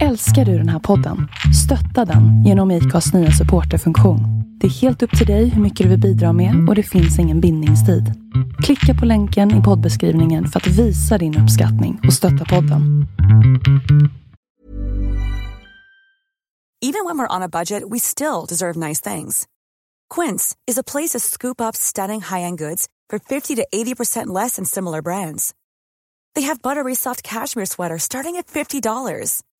Älskar du den här podden? Stötta den genom IKAs nya supporterfunktion. Det är helt upp till dig hur mycket du vill bidra med och det finns ingen bindningstid. Klicka på länken i poddbeskrivningen för att visa din uppskattning och stötta podden. Even when we're on a budget, we still deserve nice things. Quince is a place to scoop up stunning high-end goods for 50 to 80% less than similar brands. They have buttery soft cashmere sweaters starting at $50,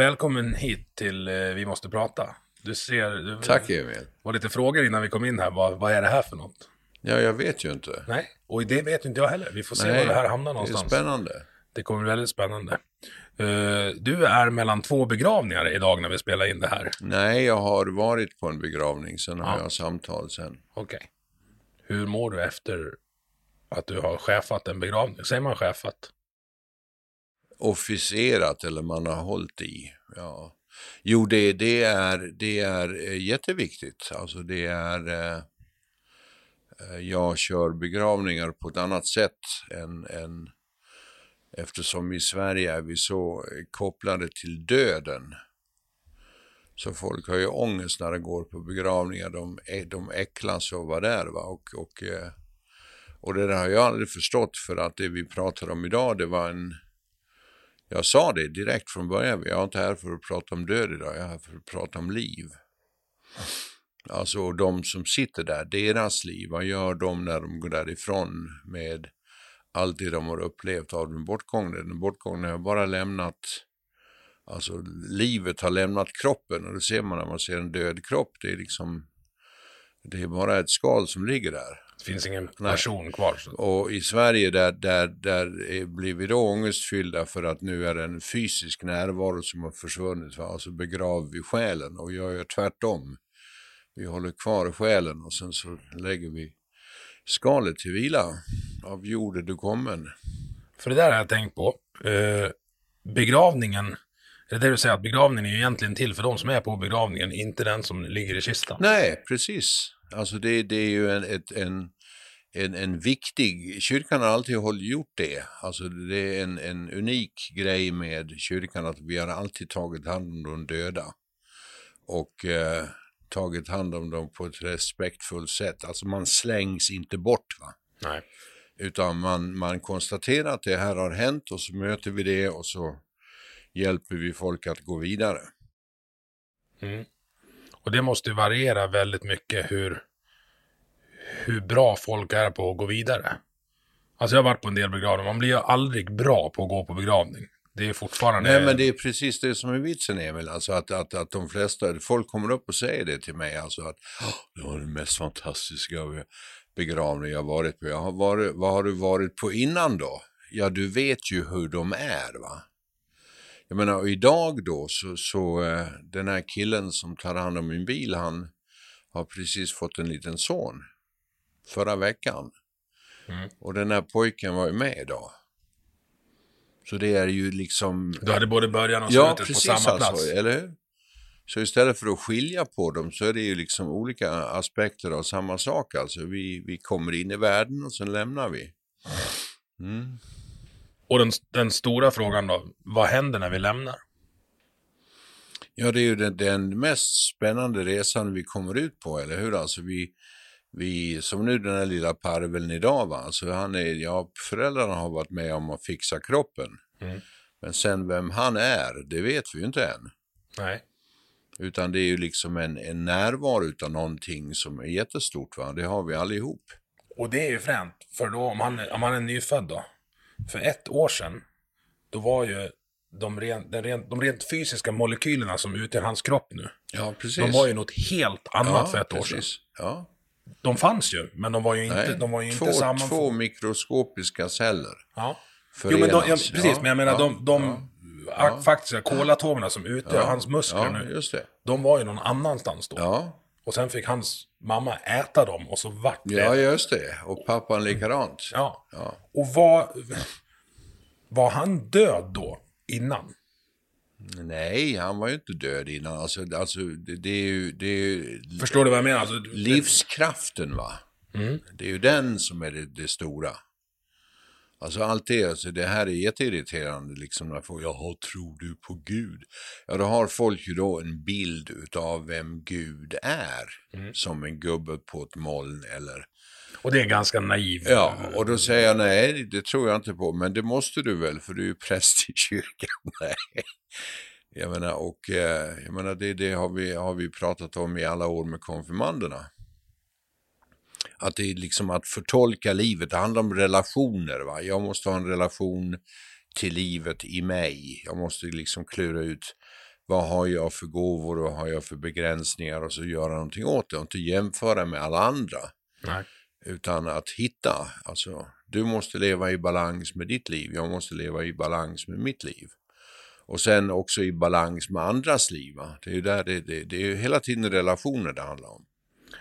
Välkommen hit till eh, Vi måste prata. Du ser, du, Tack Emil. var lite frågor innan vi kom in här. Vad, vad är det här för något? Ja, jag vet ju inte. Nej, och det vet inte jag heller. Vi får se Nej, var det här hamnar Det någonstans. är spännande. Det kommer bli väldigt spännande. Eh, du är mellan två begravningar idag när vi spelar in det här. Nej, jag har varit på en begravning, sen har Ja. jag samtal sen. Okej. Hur mår du efter att du har chefat en begravning? Säger man chefat? Officerat eller man har hållit i. Ja. Jo, det, det, är, det är eh, jätteviktigt. Alltså det är... Eh, eh, jag kör begravningar på ett annat sätt än, än eftersom i Sverige är vi så eh, kopplade till döden. Så folk har ju ångest när de går på begravningar. De, de äcklas av att vara där. Va? Och, och, eh, och det där har jag aldrig förstått för att det vi pratar om idag det var en... Jag sa det direkt från början. Jag är inte här för att prata om död idag. Jag är här för att prata om liv. Alltså de som sitter där, deras liv. Vad gör de när de går därifrån med allt det de har upplevt av den bortgångne? Den bortgångne har bara lämnat Alltså livet har lämnat kroppen och det ser man när man ser en död kropp. Det är liksom, det är bara ett skal som ligger där. Det finns ingen person kvar. Så. Och i Sverige där, där, där är- blir vi då ångestfyllda för att nu är det en fysisk närvaro som har försvunnit. Va? Alltså begraver vi själen och jag gör tvärtom. Vi håller kvar själen och sen så lägger vi skalet till vila. Av jord är du kommen. För det där har jag tänkt på. Eh, begravningen, är det det du säger att begravningen är ju egentligen till för de som är på begravningen, inte den som ligger i kistan? Nej, precis. Alltså det, det är ju en, ett, en, en, en viktig, kyrkan har alltid gjort det. Alltså det är en, en unik grej med kyrkan att vi har alltid tagit hand om de döda. Och eh, tagit hand om dem på ett respektfullt sätt. Alltså man slängs inte bort va. Nej. Utan man, man konstaterar att det här har hänt och så möter vi det och så hjälper vi folk att gå vidare. Mm. Och det måste ju variera väldigt mycket hur, hur bra folk är på att gå vidare. Alltså jag har varit på en del begravningar, man blir ju aldrig bra på att gå på begravning. Det är fortfarande... Nej men det är precis det som är vitsen Emil, alltså att, att, att de flesta, folk kommer upp och säger det till mig, alltså att det var den mest fantastiska begravning jag varit på. Jag har varit, vad har du varit på innan då? Ja du vet ju hur de är va. Jag menar idag då så, så eh, den här killen som tar hand om min bil han har precis fått en liten son förra veckan. Mm. Och den här pojken var ju med idag. Så det är ju liksom Du hade både början och Ja, slutet precis på samma alltså, plats. eller hur? Så istället för att skilja på dem så är det ju liksom olika aspekter av samma sak. Alltså vi, vi kommer in i världen och sen lämnar vi. Mm. Och den, den stora frågan då, vad händer när vi lämnar? Ja, det är ju den, den mest spännande resan vi kommer ut på, eller hur? Alltså vi, vi som nu den här lilla parveln idag, va? Alltså han är, ja, föräldrarna har varit med om att fixa kroppen. Mm. Men sen vem han är, det vet vi ju inte än. Nej. Utan det är ju liksom en, en närvaro utav någonting som är jättestort. Va? Det har vi allihop. Och det är ju fränt, för då om han, om han är nyfödd då. För ett år sedan, då var ju de rent, den rent, de rent fysiska molekylerna som utgör hans kropp nu. Ja, precis. De var ju något helt annat för ett år sedan. precis. Ja. De fanns ju, men de var ju inte, Nej, de var ju två, inte samman... två mikroskopiska celler. Ja. Jo, men de, ja, precis, men jag menar ja, de, de ja. faktiska kolatomerna som utgör hans muskler ja, nu, just det. de var ju någon annanstans då. Och sen fick hans mamma äta dem och så vart det... ja, just det. Och pappan likadant. Ja. Ja. Och var, var han död då, innan? Nej, han var ju inte död innan. Alltså, alltså det, det är ju... Det är ju Förstår du vad jag menar? Alltså, livskraften, va? Mm. Det är ju den som är det, det stora. Alltså allt det, alltså det här är jätteirriterande liksom när folk, jaha, tror du på Gud? Ja, då har folk ju då en bild utav vem Gud är. Mm. Som en gubbe på ett moln eller... Och det är ganska naiv. Ja, och då säger jag nej, det tror jag inte på. Men det måste du väl, för du är ju präst i kyrkan. Nej. Jag menar, och eh, jag menar, det, det har, vi, har vi pratat om i alla år med konfirmanderna. Att det är liksom att förtolka livet, det handlar om relationer. Va? Jag måste ha en relation till livet i mig. Jag måste liksom klura ut vad har jag för gåvor och vad har jag för begränsningar och så göra någonting åt det och inte jämföra med alla andra. Nej. Utan att hitta, alltså du måste leva i balans med ditt liv, jag måste leva i balans med mitt liv. Och sen också i balans med andras liv. Va? Det är ju där det, det, det är hela tiden relationer det handlar om.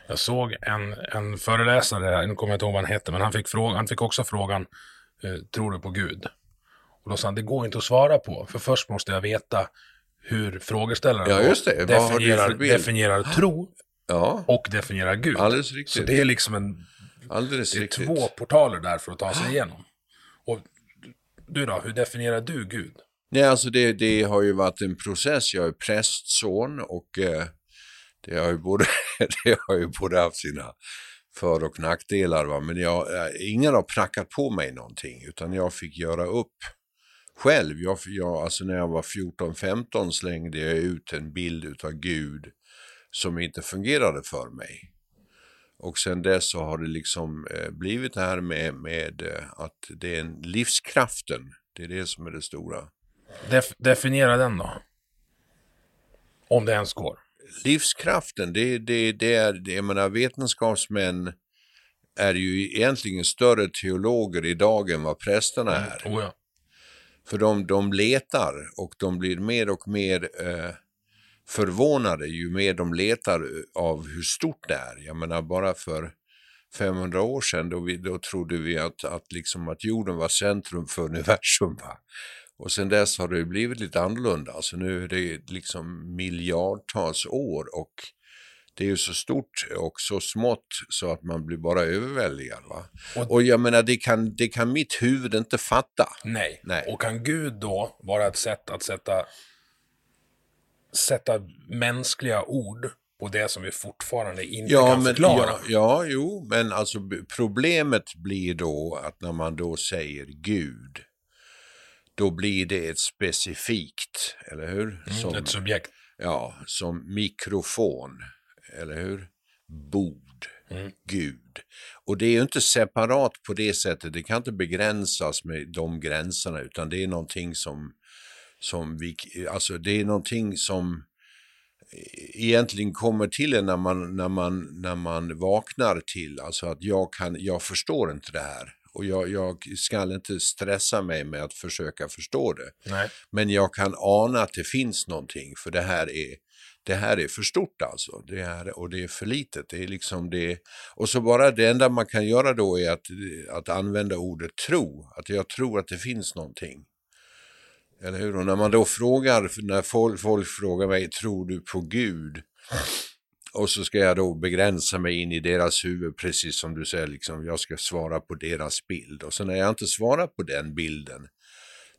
Jag såg en, en föreläsare, nu kommer jag inte ihåg vad han hette, men han fick, fråga, han fick också frågan, eh, tror du på Gud? Och då sa han, det går inte att svara på, för först måste jag veta hur frågeställaren Ja, just det. Definierar, definierar tro Ja, och definierar Gud. alldeles Så riktigt. det är liksom en, alldeles det är riktigt. två portaler där för att ta sig igenom. Och du då, hur definierar du Gud? Nej, alltså det, det har ju varit en process. Jag är prästson och eh, det, har ju både, det har ju både haft sina för och nackdelar. Va? Men jag, eh, ingen har prackat på mig någonting utan jag fick göra upp själv. Jag, jag, alltså när jag var 14-15 slängde jag ut en bild utav Gud som inte fungerade för mig. Och sen dess så har det liksom eh, blivit det här med, med eh, att det är en livskraften. Det är det som är det stora. Def, definiera den då. Om det ens går livskraften, det, det, det är, det, jag menar vetenskapsmän är ju egentligen större teologer idag än vad prästerna är. Oh, ja. För de, de letar och de blir mer och mer eh, förvånade ju mer de letar av hur stort det är. Jag menar bara för 500 år sedan då, vi, då trodde vi att, att, liksom att jorden var centrum för universum. Va? Och sen dess har det blivit lite annorlunda. Alltså nu är det liksom miljardtals år och det är ju så stort och så smått så att man blir bara överväldigad. Va? Och- Och, jag menar, det kan, det kan mitt huvud inte fatta. Nej. Nej. Och kan Gud då vara ett sätt att sätta, sätta mänskliga ord på det som vi fortfarande inte Ja, kan men, förklara? ja, ja, jo, men alltså problemet blir då att när man då säger Gud, då blir det ett specifikt, eller hur? Som, Ett subjekt. ja, som mikrofon, eller hur? Bord, Gud. Och det är ju inte separat på det sättet, det kan inte begränsas med de gränserna, utan det är någonting som, som vi, alltså det är någonting som egentligen kommer till en när man, när man, när man vaknar till. Alltså att jag, kan, jag förstår inte det här. Och jag, jag ska inte stressa mig med att försöka förstå det. Nej. Men jag kan ana att det finns någonting, för det här är, det här är för stort alltså. Det här, och det är för litet. Det är liksom det, och så bara det enda man kan göra då är att, att använda ordet tro. Att jag tror att det finns någonting. Eller hur? Och när man då frågar, när folk, folk frågar mig, tror du på Gud? Och så ska jag då begränsa mig in i deras huvud, precis som du säger, liksom, jag ska svara på deras bild. Och så när jag inte svarar på den bilden,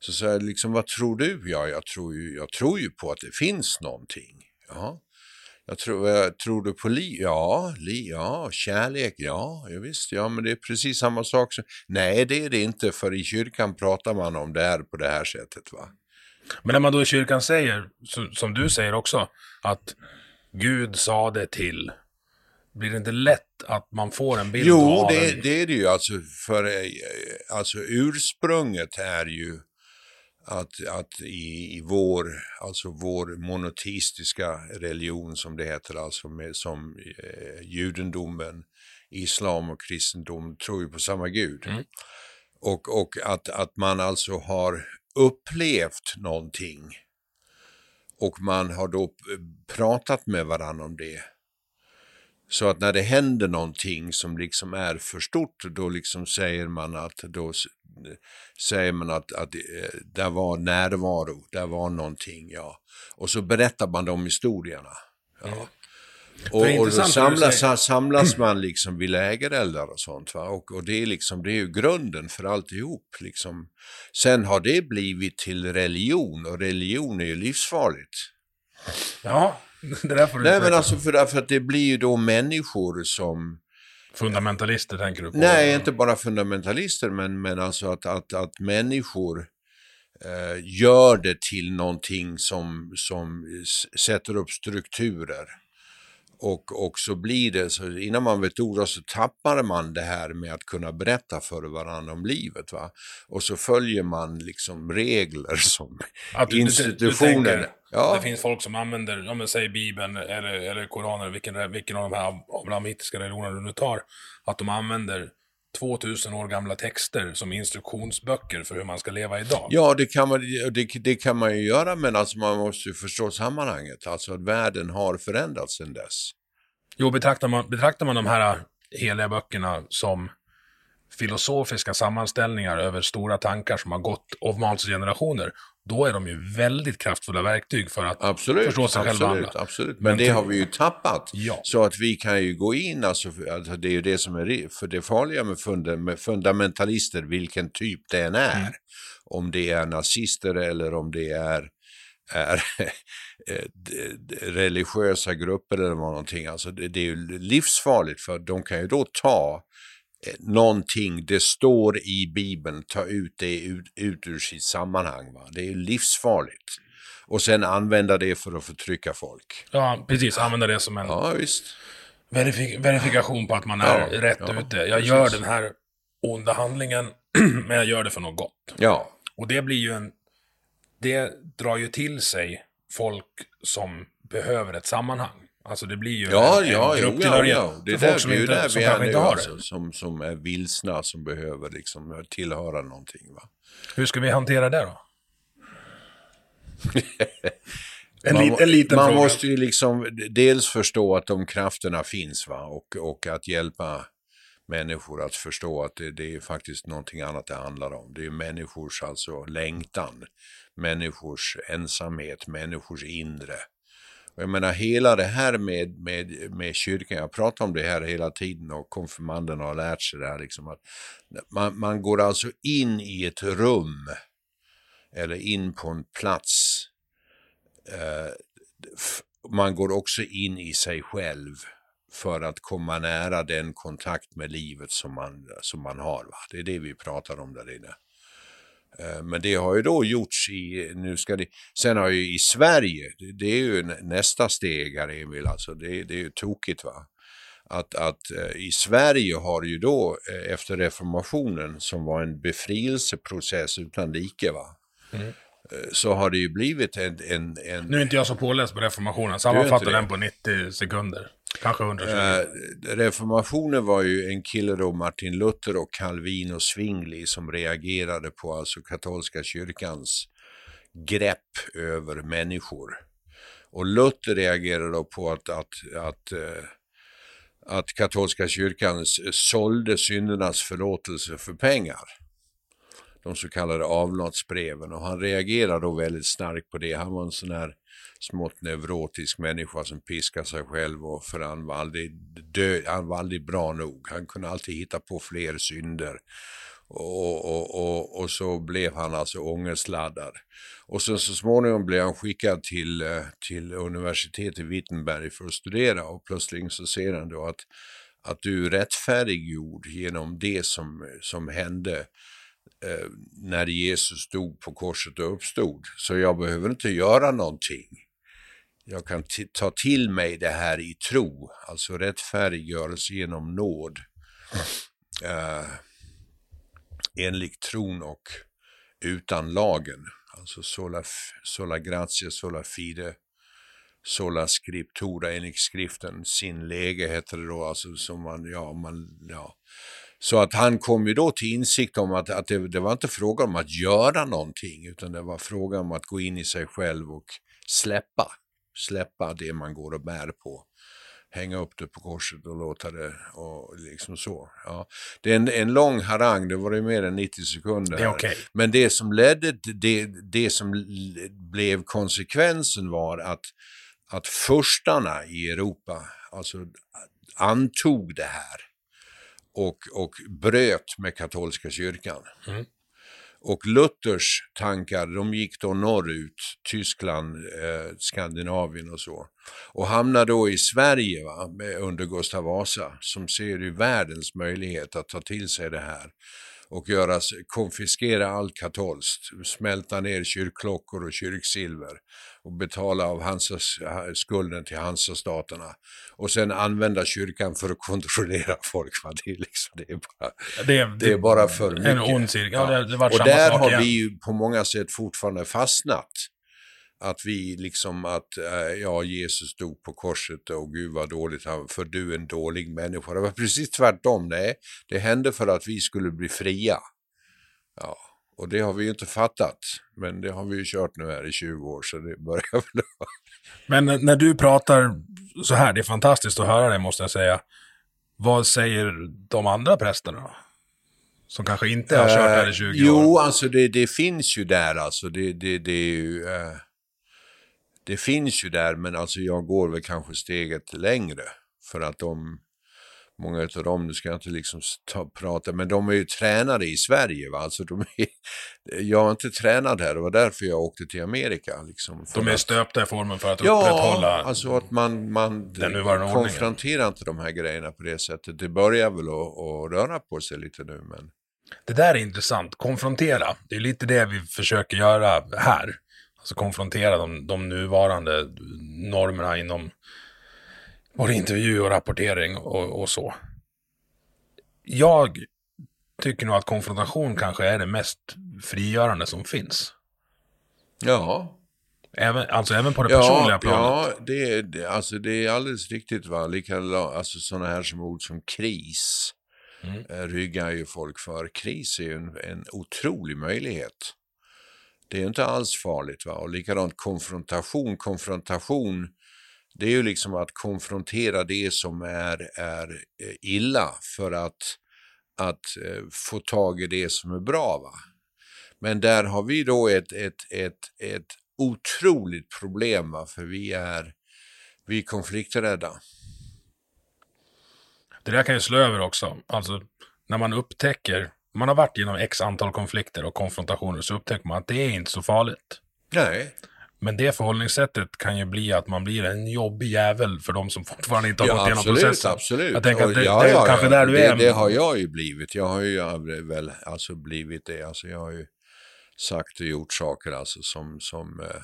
så säger jag liksom, vad tror du? Ja, jag tror ju, jag tror ju på att det finns någonting. Ja. Jag tror, jag tror du på liv? Ja, li, ja, kärlek, ja, ja, visst, ja, men det är precis samma sak. Som, nej, det är det inte, för i kyrkan pratar man om det här på det här sättet. va? Men när man då i kyrkan säger, så- som du säger också, att Gud sa det till, blir det inte lätt att man får en bild Jo, av det, en... det är det ju. Alltså, för, eh, alltså ursprunget är ju att, att i, i vår, alltså vår monoteistiska religion som det heter, alltså med, som eh, judendomen, islam och kristendom tror ju på samma gud. Och, och att, att man alltså har upplevt någonting och man har då pratat med varandra om det. Så att när det händer någonting som liksom är för stort, då liksom säger man att, då säger man att, att eh, där var närvaro, där var någonting, ja. Och så berättar man de historierna. Ja. Och, och då samlas, samlas man liksom vid lägereldar och sånt. Va? Och, och det, är liksom, det är ju grunden för alltihop. Liksom. Sen har det blivit till religion och religion är ju livsfarligt. Ja, det där får du Nej men alltså för, för att det blir ju då människor som... Fundamentalister tänker du på? Nej, inte bara fundamentalister men, men alltså att, att, att människor eh, gör det till någonting som, som sätter upp strukturer. Och, och så blir det, så innan man vet ordet så tappar man det här med att kunna berätta för varandra om livet. Va? Och så följer man liksom regler som att du, institutioner. Du, du tänker, ja. Det finns folk som använder, om man säger Bibeln eller, eller Koranen, vilken, vilken av de här abrahamitiska religionerna du nu tar, att de använder 2000 år gamla texter som instruktionsböcker för hur man ska leva idag. Ja, det kan man, det, det kan man ju göra, men alltså man måste ju förstå sammanhanget. Alltså att världen har förändrats sedan dess. Jo, betraktar man, betraktar man de här heliga böckerna som filosofiska sammanställningar över stora tankar som har gått av generationer, då är de ju väldigt kraftfulla verktyg för att absolut, förstå sig absolut, själva andra. Absolut, men, men det har vi ju tappat. Ja. Så att vi kan ju gå in, alltså, alltså det är ju det som är för det farliga med, funda, med fundamentalister, vilken typ det än är. Mm. Om det är nazister eller om det är, är eh, religiösa grupper eller någonting. Alltså det, det är ju livsfarligt för de kan ju då ta någonting, det står i Bibeln, ta ut det ut, ut ur sitt sammanhang. Va? Det är livsfarligt. Och sen använda det för att förtrycka folk. Ja, precis. Använda det som en ja. Verifik verifikation på att man är ja, rätt ja, ute. Jag precis. gör den här onda handlingen, men jag gör det för något gott. Ja. Och det blir ju en... Det drar ju till sig folk som behöver ett sammanhang. Alltså det blir ju ja, en, ja, en grupptillhörighet ja, ja. Det för folk som, inte, där som kanske inte har alltså, det. Som, som är vilsna, som behöver liksom tillhöra någonting. Va? Hur ska vi hantera det då? en, man, li, en liten Man fråga. måste ju liksom dels förstå att de krafterna finns va? Och, och att hjälpa människor att förstå att det, det är faktiskt någonting annat det handlar om. Det är människors alltså längtan, människors ensamhet, människors inre jag menar hela det här med, med, med kyrkan, jag pratar om det här hela tiden och konfirmanderna har lärt sig det här liksom att man, man går alltså in i ett rum eller in på en plats. Eh, man går också in i sig själv för att komma nära den kontakt med livet som man, som man har. Va? Det är det vi pratar om där inne. Eh, men det har ju då gjorts i, nu ska det, sen har ju i Sverige, det är ju nästa steg här Emil, alltså det, det är ju tokigt va. Att, att uh, i Sverige har ju då uh, efter reformationen som var en befrielseprocess utan like va. Mm. Så har det ju blivit en, en, en... Nu är inte jag så påläst på reformationen, sammanfatta den på 90 sekunder. Kanske 120. Eh, reformationen var ju en kille då, Martin Luther och Calvin och Zwingli som reagerade på alltså katolska kyrkans grepp över människor. Och Luther reagerade då på att, att, att, eh, att katolska kyrkan sålde syndernas förlåtelse för pengar. De så kallade avlatsbreven och han reagerade då väldigt starkt på det. Han var en sån här smått neurotisk människa som piskar sig själv och för han var aldrig, dö, han var aldrig bra nog. Han kunde alltid hitta på fler synder. Och, och, och, och, så blev han alltså ångestladdad. Och sen så småningom blev han skickad till, eh, till universitetet i Wittenberg för att studera och plötsligt så ser han då att, att du är rättfärdiggjord genom det som, som hände Eh, när Jesus dog på korset och uppstod. Så jag behöver inte göra någonting jag kan ta till mig det här i tro, alltså rättfärdiggörelse genom nåd. eh, enligt tron och utan lagen. Alltså sola, sola gratia, sola fide, sola scriptura enligt skriften. Sin läge heter det då, alltså som man, ja, man, ja. Så att han kom ju då till insikt om att, att det, det var inte fråga om att göra någonting, utan det var fråga om att gå in i sig själv och släppa. Släppa det man går och bär på hänga upp det på korset och låta det och liksom så. Ja. Det är en, en lång harang, det var ju mer än 90 sekunder. Det okay. Men det som ledde, det, det som blev konsekvensen var att, att förstarna i Europa alltså, antog det här och, och bröt med katolska kyrkan. Mm. Och Luthers tankar, de gick då norrut, Tyskland, eh, Skandinavien och så. Och hamnade då i Sverige va, under Gustav Vasa, som ser ju världens möjlighet att ta till sig det här och göra, konfiskera allt katolskt, smälta ner kyrkklockor och kyrksilver och betala av Hansas, skulden till Hansastaterna och sen använda kyrkan för att kontrollera folk. Det är, liksom, det är, bara, det, det, det är bara för mycket. En ond cirkel. Ja, och där har igen. vi ju på många sätt fortfarande fastnat att vi liksom att, äh, ja Jesus dog på korset och gud vad dåligt han, för du är en dålig människa. Det var precis tvärtom, nej. Det hände för att vi skulle bli fria. Ja, och det har vi ju inte fattat. Men det har vi ju kört nu här i 20 år så det börjar väl Men när du pratar så här, det är fantastiskt att höra det måste jag säga. Vad säger de andra prästerna? Som kanske inte har kört här i 20 uh, år? Jo, alltså det, det, finns ju där alltså. Det, det, det är ju... Uh, det finns ju där, men alltså jag går väl kanske steget längre. För att de, många av dem, nu ska jag inte liksom ta, prata, men de är ju tränade i Sverige. Va? Alltså de är, jag har inte tränat här, det var därför jag åkte till Amerika. Liksom, de är att, stöpta i formen för att ja, upprätthålla alltså att man, man konfronterar inte de här grejerna på det sättet. Det börjar väl att, att röra på sig lite nu, men... Det där är intressant, konfrontera. Det är lite det vi försöker göra här. Alltså konfrontera de, de nuvarande normerna inom både intervju och rapportering och, och så. Jag tycker nog att konfrontation kanske är det mest frigörande som finns. Ja. Även, alltså även på det ja, personliga planet. Ja, det, det, alltså det är alldeles riktigt. Va? Likadant, alltså sådana här som ord som kris mm. Eh, ryggar ju folk för. Kris är ju en, en otrolig möjlighet. Det är inte alls farligt. Va? Och likadant konfrontation. Konfrontation, det är ju liksom att konfrontera det som är, är eh, illa för att, att eh, få tag i det som är bra. Va? Men där har vi då ett, ett, ett, ett otroligt problem, va? för vi är, vi är konflikträdda. Det där kan ju slå över också. Alltså, när man upptäcker man har varit genom x antal konflikter och konfrontationer så upptäcker man att det är inte så farligt. Nej. Men det förhållningssättet kan ju bli att man blir en jobbig jävel för de som fortfarande inte har ja, gått igenom absolut, processen. Absolut, Jag tänker att det, ja, det är ja, kanske där du det, är. Det har jag ju blivit. Jag har ju väl alltså blivit det. Alltså jag har ju sagt och gjort saker alltså som, som eh,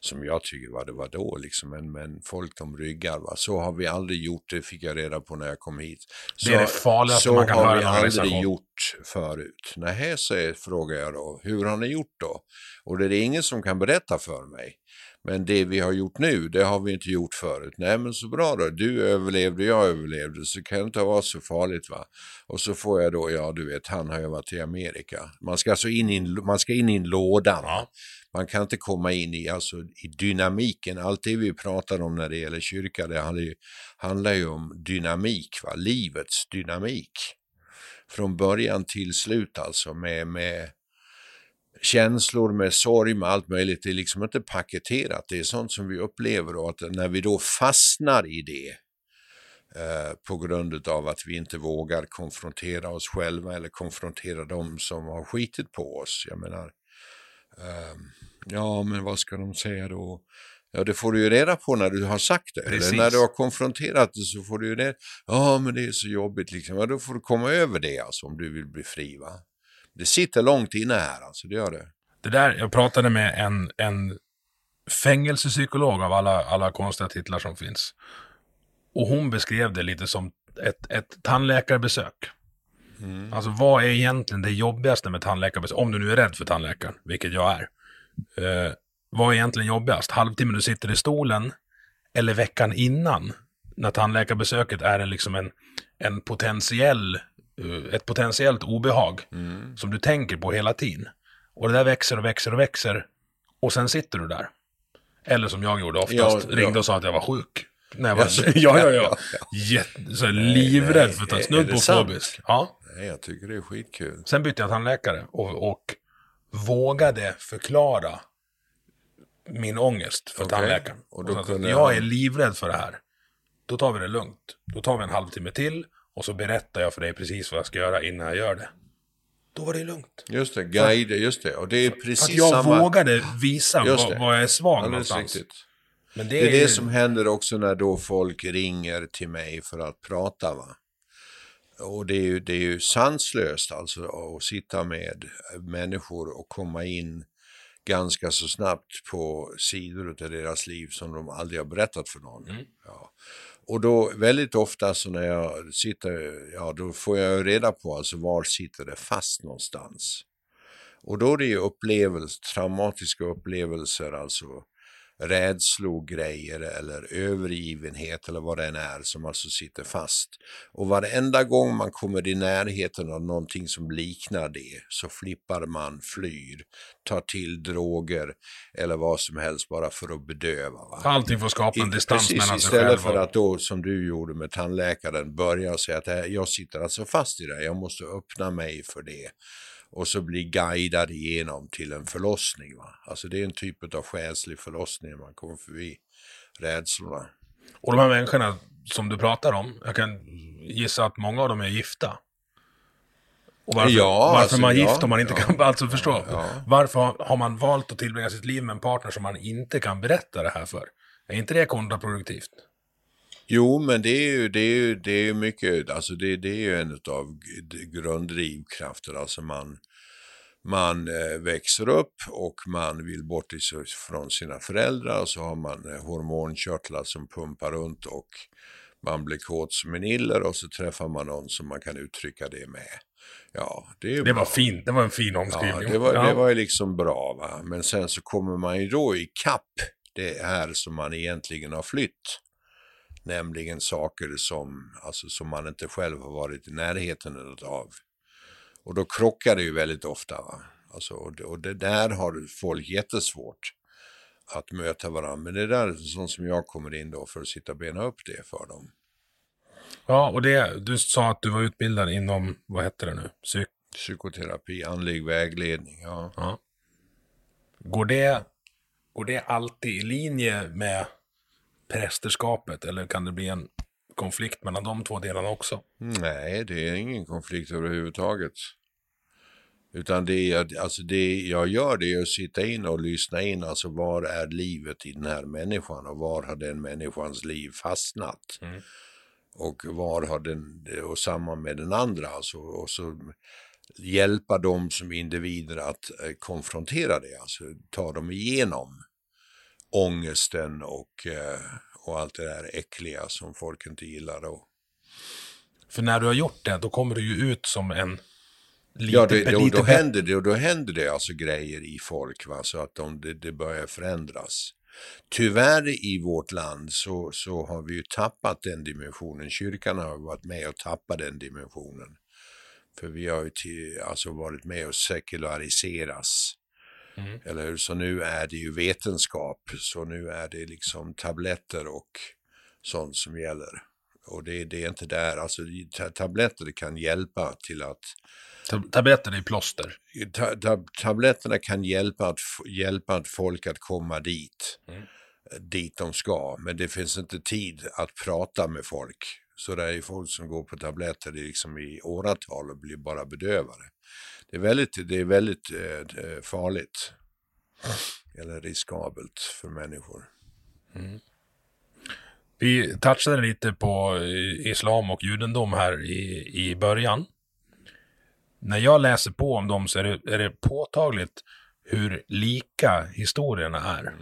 som jag tycker var det var då liksom, men, men folk de ryggar. Va? Så har vi aldrig gjort, det fick jag reda på när jag kom hit. Så, det är det farligaste man kan höra Så har vi aldrig gjort förut. Nej, så frågar jag då, hur har ni gjort då? Och det är det ingen som kan berätta för mig. Men det vi har gjort nu, det har vi inte gjort förut. Nej men så bra då, du överlevde, jag överlevde, så kan det inte vara så farligt va. Och så får jag då, ja du vet, han har ju varit i Amerika. Man ska alltså in i man ska in i en låda. Ja. Man kan inte komma in i, alltså, i dynamiken. Allt det vi pratar om när det gäller kyrka, det handlar ju, handlar ju om dynamik, va? livets dynamik. Från början till slut alltså med, med känslor, med sorg, med allt möjligt. Det är liksom inte paketerat, det är sånt som vi upplever och att när vi då fastnar i det eh, på grund av att vi inte vågar konfrontera oss själva eller konfrontera dem som har skitit på oss. Jag menar, eh, ja men vad ska de säga då? Ja, det får du ju reda på när du har sagt det. Precis. Eller när du har konfronterat det så får du ju det. Ja, men det är så jobbigt liksom. Ja, då får du komma över det alltså om du vill bli fri va. Det sitter långt inne här alltså, det gör det. Det där, jag pratade med en, en fängelsepsykolog av alla, alla konstiga titlar som finns. Och hon beskrev det lite som ett, ett tandläkarbesök. Mm. Alltså vad är egentligen det jobbigaste med tandläkarbesök? Om du nu är rädd för tandläkaren, vilket jag är. Eh, vad är egentligen jobbigast? Halvtimmen du sitter i stolen eller veckan innan? När tandläkarbesöket är en, liksom en, en potentiell ett potentiellt obehag Mm. som du tänker på hela tiden. Och det där växer och växer och växer. Och sen sitter du där. Eller som jag gjorde oftast, Ja, ringde och sa att jag var sjuk. När jag var, Jaså? ja, ja, ja. Jätte, så livrädd för att ta snudd på fobisk. Ja. Nej, jag tycker det är skitkul. Sen bytte jag tandläkare och, och vågade förklara min ångest för Okej. tandläkaren. Och då att kunde jag är livrädd för det här. Då tar vi det lugnt. Då tar vi en halvtimme till och så berättar jag för dig precis vad jag ska göra innan jag gör det. Då var det lugnt. Just det, guide, just det. Och det är För att precis jag samma... vågade visa vad, jag är svag Alldeles någonstans. riktigt. Men det, Det är är det som händer också när då folk ringer till mig för att prata. Va? Och det är, ju, det är ju sanslöst alltså att sitta med människor och komma in ganska så snabbt på sidor av deras liv som de aldrig har berättat för någon. Ja. Och då väldigt ofta så när jag sitter, ja då får jag ju reda på alltså var sitter det fast någonstans. Och då är det ju upplevelser, traumatiska upplevelser, alltså rädslogrejer eller övergivenhet eller vad det än är som alltså sitter fast. Och varenda gång man kommer i närheten av någonting som liknar det så flippar man, flyr, tar till droger eller vad som helst bara för att bedöva. Va? Allting får skapa en I- distans precis, mellan sig Istället själv för och... att då, som du gjorde med tandläkaren, börja säga att här- jag sitter alltså fast i det här, jag måste öppna mig för det. Och så bli guidad igenom till en förlossning. Va? Alltså det är en typ av själslig förlossning man kommer förbi rädslorna. Och de här människorna som du pratar om, jag kan gissa att många av dem är gifta. Och varför, Ja, varför alltså, är man ja, gift om man inte ja. kan alltså förstå? Ja. Varför har- har man valt att tillbringa sitt liv med en partner som man inte kan berätta det här för? Är inte det kontraproduktivt? Jo, men det är ju, det är ju, det är mycket, alltså det, det är ju en av grunddrivkrafter, alltså man, man eh, växer upp och man vill bort från sina föräldrar och så har man eh, hormonkörtlar som pumpar runt och man blir kåt som en iller och så träffar man någon som man kan uttrycka det med. Ja, det är Det var fint, det var en fin Ja, omskrivning. det var, Ja. det var ju liksom bra va. Men sen så kommer man ju då i kapp det här som man egentligen har flytt. Nämligen saker som, alltså, som man inte själv har varit i närheten av. Och då krockar det ju väldigt ofta. Va? Alltså, och, det, och det där har folk jättesvårt att möta varandra. Men det där är sånt som jag kommer in då för att sitta och bena upp det för dem. ja, och det, du sa att du var utbildad inom, vad hette det nu? Psyk... Psykoterapi, andlig vägledning, ja. Ja. Går det, går det alltid i linje med prästerskapet eller kan det bli en konflikt mellan de två delarna också? Nej, det är ingen konflikt överhuvudtaget. Utan det, är, alltså det jag gör det är att sitta in och lyssna in, alltså var är livet i den här människan och var har den människans liv fastnat? Mm. Och var har den, och samma med den andra, alltså, och så hjälpa dem som individer att eh, konfrontera det, alltså ta dem igenom ångesten och, eh, och allt det där äckliga som folk inte gillar. Och, För när du har gjort det, då kommer du ju ut som en lite, Ja, det, då, lite då, händer det, och då händer det alltså grejer i folk, va? så att de, det, det börjar förändras. Tyvärr i vårt land så, så har vi ju tappat den dimensionen. Kyrkan har varit med och tappat den dimensionen. För vi har ju till, alltså varit med och sekulariseras. Mm. Eller hur? Så nu är det ju vetenskap, så nu är det liksom tabletter och sånt som gäller. Och det, det är inte där, alltså ta- tabletter kan hjälpa till att Tab- Tabletter är plåster. ta, ta, tabletterna kan hjälpa att, hjälpa att folk att komma dit, Mm. dit de ska. Men det finns inte tid att prata med folk. Så det är ju folk som går på tabletter liksom i åratal och blir bara bedövade. Det är väldigt, det är väldigt eh, eh farligt. Eller riskabelt för människor. Mm. Vi touchade lite på eh, islam och judendom här i, i början. När jag läser på om dem så är det, är det påtagligt hur lika historierna är.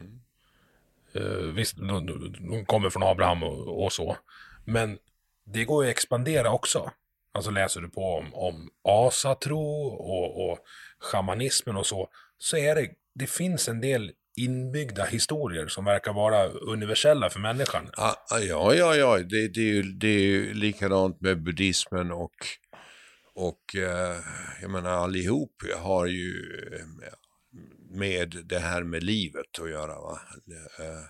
Eh, visst, de, de- de kommer från Abraham och, och så. Men det går ju att expandera också. Alltså läser du på om, om asatro och, och shamanismen och så, så är det, det finns en del inbyggda historier som verkar vara universella för människan. Ah, ah, ja, ja, ja, det, det, är ju, det är ju likadant med buddhismen och, Och eh, jag menar allihop har ju eh, med det här med livet att göra. Va? Eh,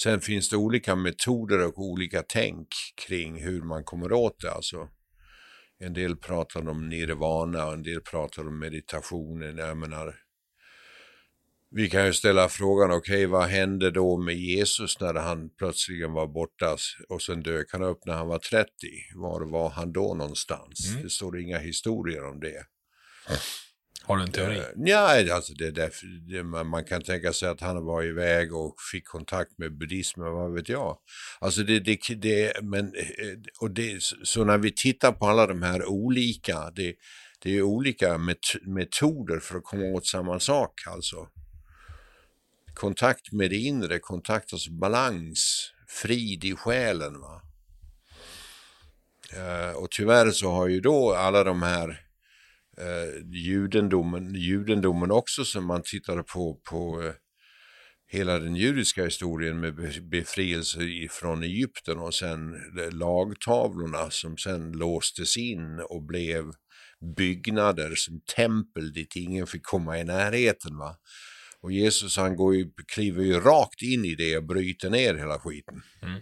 sen finns det olika metoder och olika tänk kring hur man kommer åt det. Alltså, en del pratar om nirvana och en del pratar om meditationen. Jag menar, vi kan ju ställa frågan, okej okay, vad hände då med Jesus när han plötsligen var borta och sen dök han upp när han var 30? Var var han då någonstans? Mm. Det står inga historier om det. Har du en teori? Uh, ja, alltså det, det, det, man kan tänka sig att han var iväg och fick kontakt med buddhismen, vad vet jag. Alltså det, det, det men, eh, och det, så när vi tittar på alla de här olika, det, det är olika met metoder för att komma åt samma sak alltså kontakt med det inre, kontakt, alltså balans, frid i själen. Va? Uh, och tyvärr så har ju då alla de här uh, judendomen, judendomen också som man tittade på, på uh, hela den judiska historien med befrielse från Egypten och sen lagtavlorna som sen låstes in och blev byggnader som tempel dit ingen fick komma i närheten. Va? Och Jesus han går ju, kliver ju rakt in i det och bryter ner hela skiten. Mm.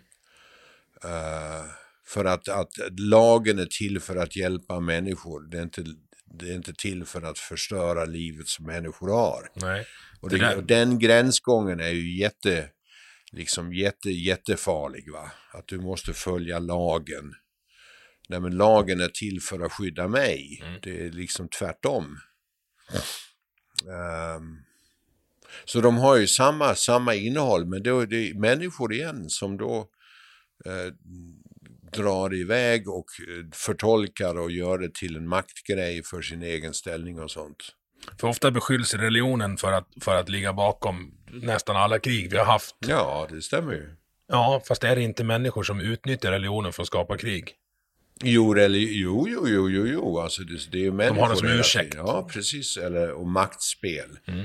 Uh, för att, att lagen är till för att hjälpa människor. Det är inte, det är inte till för att förstöra livet som människor har. Nej. Och, det, och den gränsgången är ju jätte, liksom jätte, jättefarlig. Va? Att du måste följa lagen. Nej men lagen är till för att skydda mig. Mm. Det är liksom tvärtom. Um, så de har ju samma, samma innehåll, men då är det människor igen som då eh, drar iväg och eh, förtolkar och gör det till en maktgrej för sin egen ställning och sånt. För ofta beskylls religionen för att, för att ligga bakom nästan alla krig vi har haft. Ja, det stämmer ju. Ja, fast är det inte människor som utnyttjar religionen för att skapa krig? Jo, jo, jo, jo, jo, jo, alltså det, det är ju människor. De har det som ursäkt. Ja, precis, eller, och maktspel. Mm.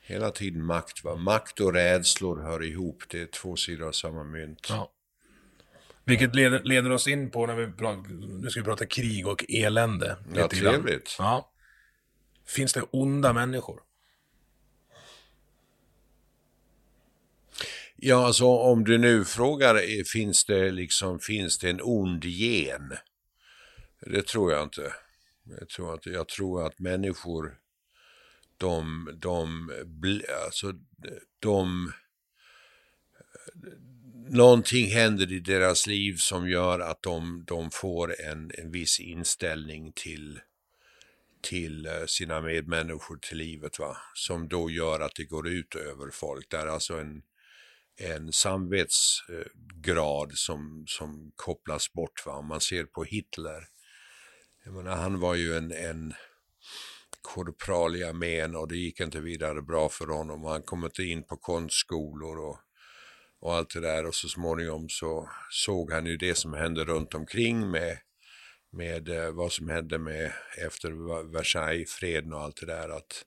Hela tiden makt. Va? Makt och rädslor hör ihop. Det är två sidor av samma mynt. Ja. Vilket leder, leder oss in på när vi pratar, nu ska vi prata krig och elände. Ja, trevligt. Ja. Finns det onda människor? Ja, alltså om du nu frågar, eh, finns det liksom, finns det en ond gen? Det tror jag inte. Jag tror, inte. jag tror att människor de, de, alltså, de, någonting händer i deras liv som gör att de, de får en, en viss inställning till, till eh, sina medmänniskor, till livet, va? som då gör att det går ut över folk. Det är alltså en, en samvetsgrad eh, som, som kopplas bort. Va? Om man ser på Hitler, jag menar, han var ju en, en korpral i armén och det gick inte vidare bra för honom. Han kom inte in på konstskolor och, och allt det där och så småningom så såg han ju det som hände runt omkring med, med eh, vad som hände med efter Versailles-freden och allt det där. Att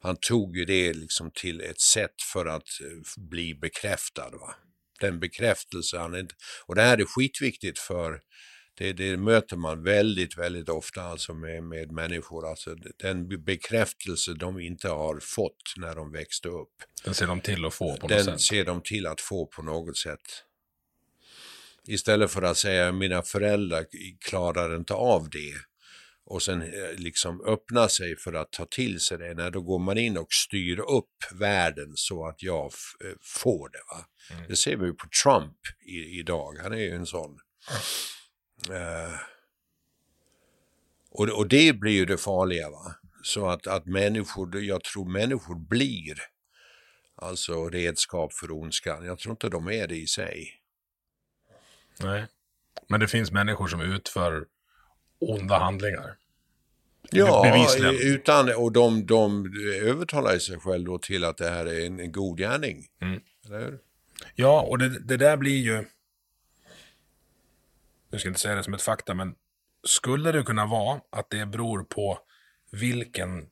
han tog ju det liksom till ett sätt för att eh, bli bekräftad. Va? Den bekräftelse han inte... Och det här är skitviktigt för det, det möter man väldigt, väldigt ofta alltså med, med människor. Alltså den bekräftelse de inte har fått när de växte upp. Den ser de till att få på den något sätt? Den ser de till att få på något sätt. Istället för att säga mina föräldrar klarar inte av det och sen eh, liksom öppna sig för att ta till sig det. När då går man in och styr upp världen så att jag eh, får det. Va? Mm. Det ser vi på Trump i, idag. Han är ju en sån. Eh, och, och det blir ju det farliga. va. Så att, att människor, jag tror människor blir alltså redskap för ondskan. Jag tror inte de är det i sig. Nej, men det finns människor som utför onda handlingar. Ja, utan, och de, de övertalar sig själva då till att det här är en, en god gärning. Mm. Ja, och det, det där blir ju jag ska inte säga det som ett fakta, men skulle det kunna vara att det beror på vilken,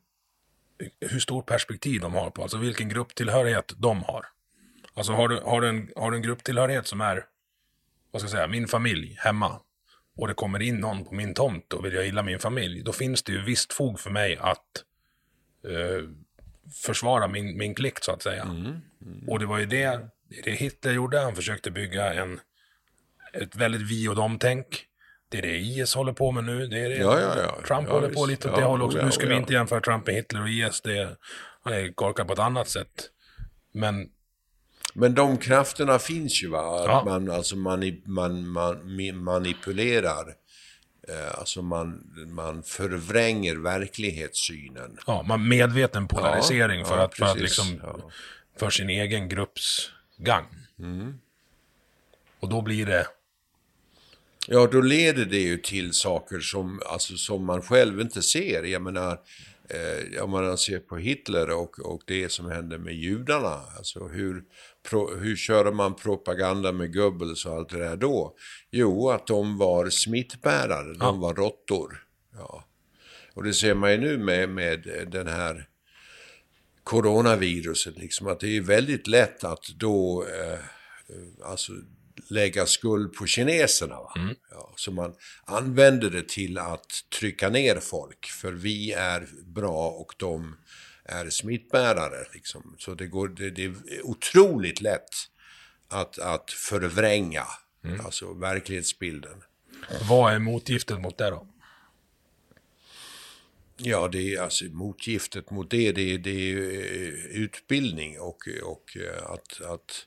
hur stort perspektiv de har på, alltså vilken grupptillhörighet de har. Alltså har du, har du, en, har du en grupptillhörighet som är, vad ska jag säga, min familj hemma. och det kommer in någon på min tomt och vill jag illa min familj, då finns det ju visst fog för mig att eh, försvara min, min klick så att säga. Mm. Mm. Och det var ju det, det Hitler gjorde, han försökte bygga en, ett väldigt vi och dem-tänk. Det är det IS håller på med nu, det är det Ja, ja, ja. Trump håller visst. på lite åt det hållet också. Nu ska vi inte jämföra Trump med Hitler och IS, det, är korkad på ett annat sätt. Men Men de krafterna finns ju va? Att Ja. man alltså man, man, mi- manipulerar. Eh, alltså man, man förvränger verklighetssynen. ja, man medveten polarisering Ja, för, ja, att, för att liksom, för sin egen grupps gagn. Mm. Och då blir det, Ja, då leder det ju till saker som, alltså, som man själv inte ser. Jag menar, eh, jag menar, ser på Hitler och, och det som hände med judarna. Alltså hur, pro, hur körde man propaganda med Goebbels och allt det där då? Jo, att de var smittbärare, de Ja. var råttor. Ja. Och det ser man ju nu med, med den här coronaviruset, liksom, att det är väldigt lätt att då eh, alltså, lägga skuld på kineserna. Va? Ja, så man använder det till att trycka ner folk, för vi är bra och de är smittbärare. Liksom. Så det, går, det, det är otroligt lätt att, att förvränga alltså, verklighetsbilden. vad är motgiftet mot det då? Ja, det är alltså motgiftet mot det, det, är- det är eh, utbildning och, och eh, att, att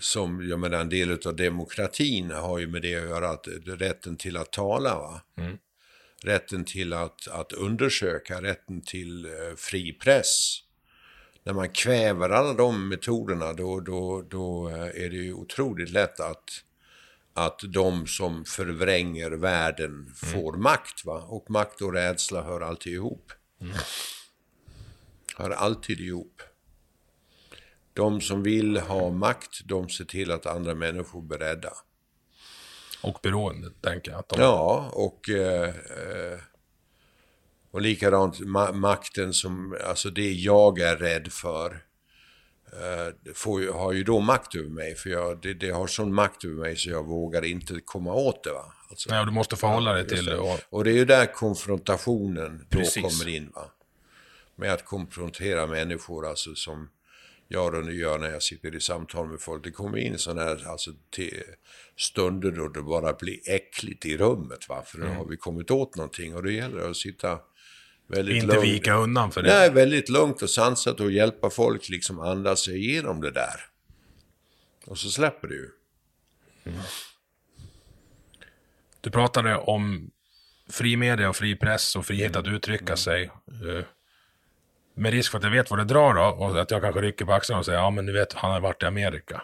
som, jag menar en del av demokratin har ju med det att göra, att rätten till att tala, va? Rätten till att, att undersöka, rätten till eh, fri press. När man kväver alla de metoderna då, då, då eh, är det ju otroligt lätt att att de som förvränger världen får makt. Va? Och makt och rädsla hör alltid ihop. Hör alltid ihop. De som vill ha makt, de ser till att andra människor blir rädda. Och beroende, tänker jag. Att de, Ja, och, eh, eh, och likadant ma- makten som, alltså det jag är rädd för, eh, får, ju- har ju då makt över mig. För jag, det, det har sån makt över mig så jag vågar inte komma åt det. Va? Alltså, Nej, och du måste förhålla dig till det. Och, Och det är ju där konfrontationen då Precis. kommer in. Va? Med att konfrontera människor, alltså som jag nu gör när jag sitter i samtal med folk. Det kommer in sådana här alltså, stunder då det bara blir äckligt i rummet. Va? För då Mm. har vi kommit åt någonting och då gäller det att sitta väldigt inte lugnt. vika undan för det. Nej, väldigt lugnt och sansat och hjälpa folk liksom andas sig igenom det där. Och så släpper det ju. Du pratade om fri media och fri press och frihet att uttrycka sig. Med risk för att jag vet vad det drar då, och att jag kanske rycker på axlarna och säger ja men du vet, han har varit i Amerika.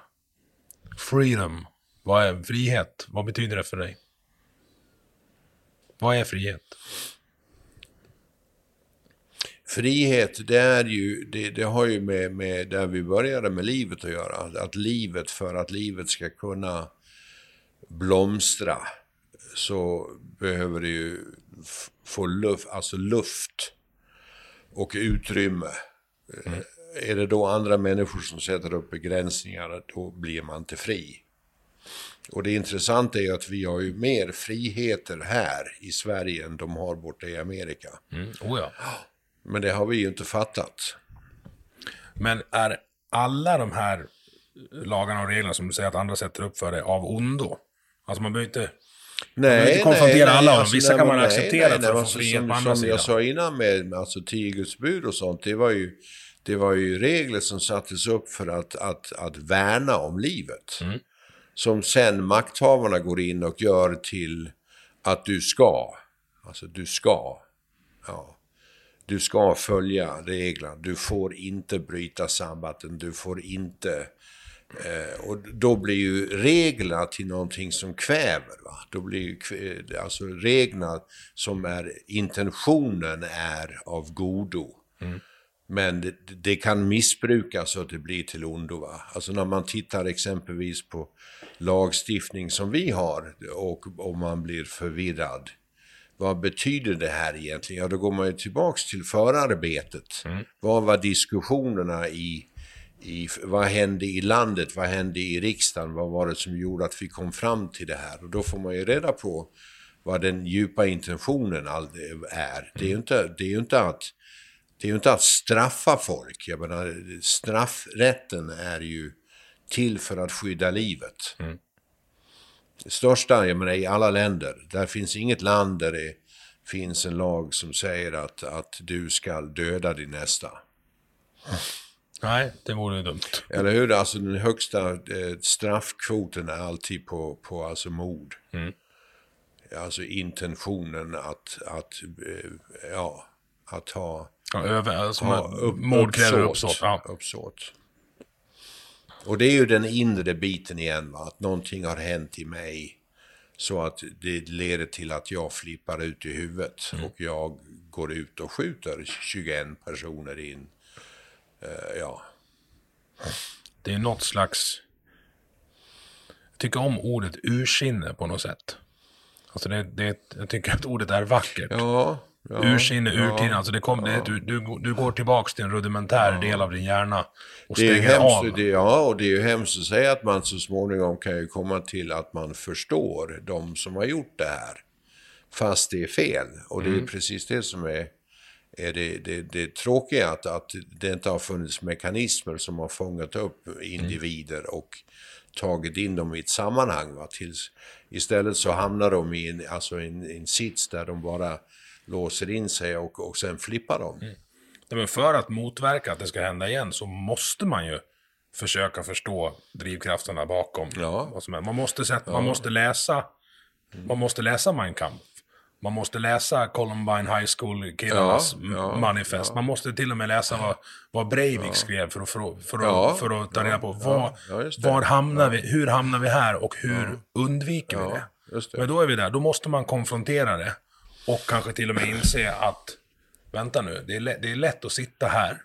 Freedom. Vad är frihet? Vad betyder det för dig? Vad är frihet? Frihet, det, är ju, det, det har ju med, med där vi började med livet att göra. Att, att livet, för att livet ska kunna blomstra, så behöver det ju få luft, alltså luft och utrymme. Eh, Är det då andra människor som sätter upp begränsningar, då blir man inte fri. Och det intressanta är att vi har ju mer friheter här i Sverige än de har borta i Amerika. Mm. Oh ja. Men det har vi ju inte fattat. Men är alla de här lagarna och reglerna som du säger att andra sätter upp för dig av ondo? Alltså man behöver inte... Nej, inte konfrontera alla av dem. Vissa kan man acceptera för att få alltså, frihet som, på andra Som jag sidan. sa innan med med alltså, tio Guds bud och sånt, det var ju, det var ju regler som sattes upp för att, att, att värna om livet. Mm. Som sen makthavarna går in och gör till att du ska. Alltså du ska. Ja. Du ska följa reglerna. Du får inte bryta sabbaten. Du får inte... Eh, och då blir ju reglerna till någonting som kväver. Va? Då blir ju kv- alltså reglerna som är intentionen är av godo. Men det, det kan missbrukas så att det blir till ondo. Va? Alltså när man tittar exempelvis på lagstiftning som vi har och om man blir förvirrad. Vad betyder det här egentligen? Ja, då går man ju tillbaks till förarbetet. Vad var diskussionerna i, i, vad hände i landet, vad hände i riksdagen, vad var det som gjorde att vi kom fram till det här? Och då får man ju reda på vad den djupa intentionen är. Det är ju inte, det är ju inte att det är ju inte att straffa folk. Jag menar, straffrätten är ju till för att skydda livet. Mm. Det största, jag menar i alla länder, där finns inget land där det finns en lag som säger att, att du ska döda din nästa. Nej, det vore dumt. Eller hur? Alltså den högsta eh, straffkvoten är alltid på, på alltså mord. Mm. Alltså intentionen att, att, eh, ja, att ha... Ja, över, alltså ha upp, mord kräver uppsåt. Ja. uppsåt. Och det är ju den inre biten igen, va? att någonting har hänt i mig. Så att det leder till att jag flippar ut i huvudet. Mm. Och jag går ut och skjuter 21 personer in. Uh, ja. Det är något slags... Jag tycker om ordet ursinne på något sätt. Alltså det, det, jag tycker att ordet är vackert. Ja, ja, ursinne, urtid, ja, alltså det kom, ja. det, du, du, du går tillbaka till en rudimentär ja. del av din hjärna. Och det är hemskt, av. Det, ja, och det är ju hemskt att säga att man så småningom kan ju komma till att man förstår de som har gjort det här. Fast det är fel. Och det är mm. precis det som är, är det, det, det tråkiga, att, att det inte har funnits mekanismer som har fångat upp individer mm. och tagit in dem i ett sammanhang. Va? Tills, istället så hamnar de i en, alltså en, en sits där de bara låser in sig och, och sen flippar de. Mm. Men för att motverka att det ska hända igen så måste man ju försöka förstå drivkrafterna bakom. Ja. Vad som är. Man, måste sätta, ja. man måste läsa man måste läsa Mein Kampf. Man måste läsa Columbine High School-killarnas ja, ja, manifest. Ja. Man måste till och med läsa vad, vad Breivik skrev för att, för, för, att, för att ta reda på vad, var hamnar vi, hur hamnar vi här och hur undviker vi det? det? Men då är vi där, då måste man konfrontera det. Och kanske till och med inse att, vänta nu, det är, lätt, det är lätt att sitta här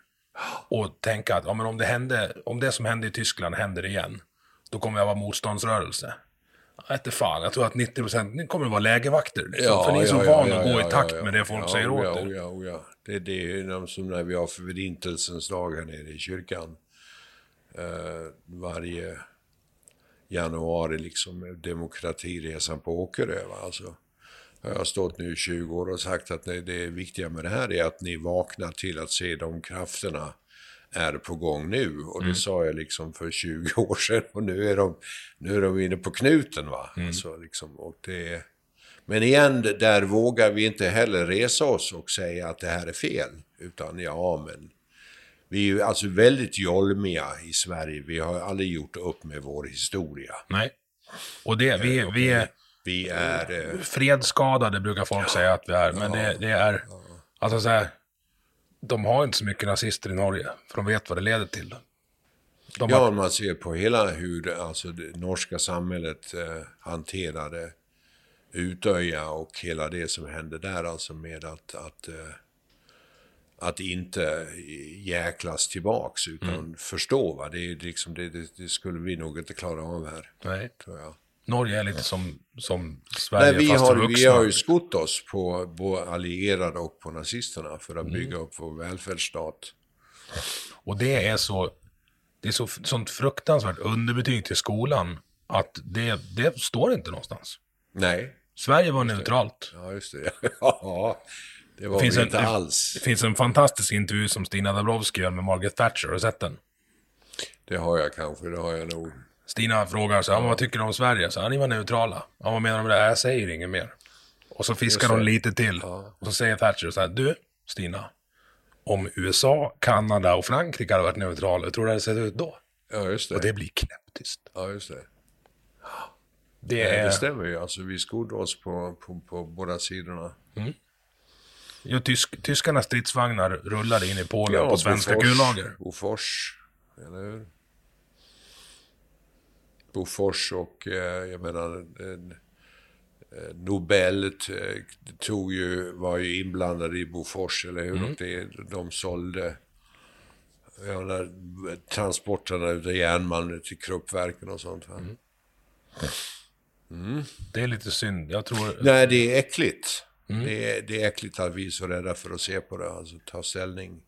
och tänka att ja, men om, det hände, om det som hände i Tyskland händer igen, då kommer jag vara motståndsrörelse. Jag inte fan, jag tror att 90% kommer att vara lägervakter. Liksom, ja, för ni är så ja, vana ja, att gå i takt med det folk säger åt er. Ja, ja, ja. Det, det är som när vi har förintelsens dag här nere i kyrkan. Uh, varje januari, liksom demokratiresan på Åkerö. Alltså, jag har stått nu i 20 år och sagt att det viktiga med det här är att ni vaknar till att se de krafterna är på gång nu. Och det mm. sa jag liksom för 20 år sedan. Och nu är de, nu är de inne på knuten. va. Mm. Alltså, liksom, och det, men igen, där vågar vi inte heller resa oss och säga att det här är fel. Utan ja, men vi är ju alltså väldigt jolmiga i Sverige. Vi har aldrig gjort upp med vår historia. Nej. Och det, vi, eh, vi är... Vi är... Eh, fredsskadade brukar folk ja, säga att vi är. Men ja, det, det, är... Alltså så här, de har inte så mycket nazister i Norge, för de vet vad det leder till. De ja, har... man ser på hela hur alltså, det norska samhället eh, hanterade Utöja och hela det som hände där, alltså med att, att, eh, att inte jäklas tillbaks, utan mm. förstå. Va? Det, är liksom, det, det, det, skulle vi nog inte klara av här. Nej. Tror jag. Norge är lite som, som Sverige, Nej, vi fast har, vuxna. Vi har ju skott oss på, på allierade och på nazisterna för att mm. bygga upp vår välfärdsstat. Och det är så, det är så, sånt fruktansvärt underbetyg till skolan att det, det står inte någonstans. Nej. Sverige var neutralt. Ja, just det. Ja, det var det finns inte en, alls. Det finns en fantastisk intervju som Stina Dabrowski gör med Margaret Thatcher. Har du sett den? Det har jag kanske, det har jag nog. Stina frågar så här, vad tycker du om Sverige? Så här, ni var neutrala. Ja, vad menar du med det? Jag säger inget mer. Och så fiskar hon lite till. Ja. Och så säger Thatcher så här, du Stina, om USA, Kanada och Frankrike hade varit neutrala, hur tror du det hade sett ut då? Ja, just det. Och det blir knäpptyst. Ja, just det. Det, är... det stämmer ju. Alltså, vi skodde oss på, på, på båda sidorna. Mm. Jo, tysk, tyskarnas stridsvagnar rullade in i Polen ja, på svenska kullager. Bofors, eller hur? Bofors och eh, jag menar eh, Nobel tog ju, var ju inblandade i Bofors, eller hur? Mm. Det, de sålde ja, transporterna av järnmalm till Kruppverken och sånt. Va? Mm. Mm. Det är lite synd. Jag tror... Nej, det är äckligt. Mm. Det, är, det är äckligt att vi är så rädda för att se på det, alltså ta ställning.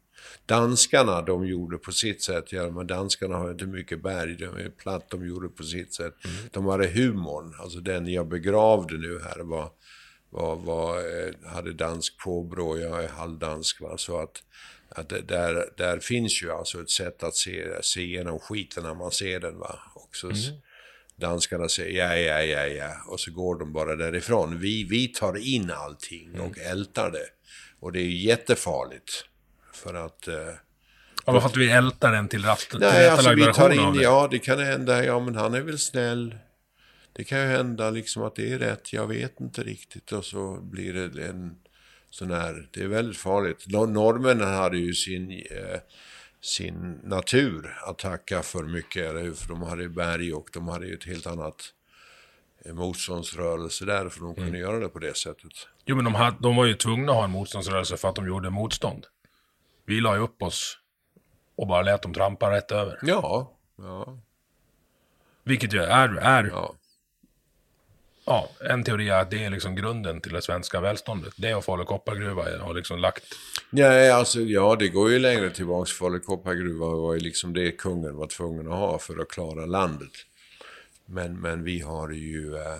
Danskarna, de gjorde på sitt sätt, ja, men danskarna har inte mycket berg, de är platt, de gjorde på sitt sätt. Mm. De hade humorn, alltså den jag begravde nu här var, var, var eh, hade dansk påbrå, jag är halvdansk va, så att, att där, där finns ju alltså ett sätt att se, se igenom skiten när man ser den va. Och så, s- Danskarna säger ja, ja, ja, ja, och så går de bara därifrån. Vi, vi tar in allting och ältar det. Och det är jättefarligt. För att... Eh, Ja, men fast vi ältar den till rast. till nej, alltså vi tar in, ja det kan hända, ja men han är väl snäll. Det kan ju hända liksom att det är rätt, jag vet inte riktigt. Och så blir det en sån här, det är väldigt farligt. Nor- Norrmännen hade ju sin, eh, sin natur att tacka för mycket, eller hur? För de hade ju berg och de hade ju ett helt annat eh, motståndsrörelse där, för de kunde göra det på det sättet. Jo, men de, hade, de var ju tvungna att ha en motståndsrörelse för att de gjorde motstånd. Vi la ju upp oss och bara lät dem trampa rätt över. Ja, ja, Vilket ju är, är ja. ja, en teori är att det är liksom grunden till det svenska välståndet. Det och Falu koppargruva har liksom lagt... Nej, alltså ja, det går ju längre tillbaks. Falu koppargruva var ju liksom det kungen var tvungen att ha för att klara landet. Men, men vi har ju... Eh,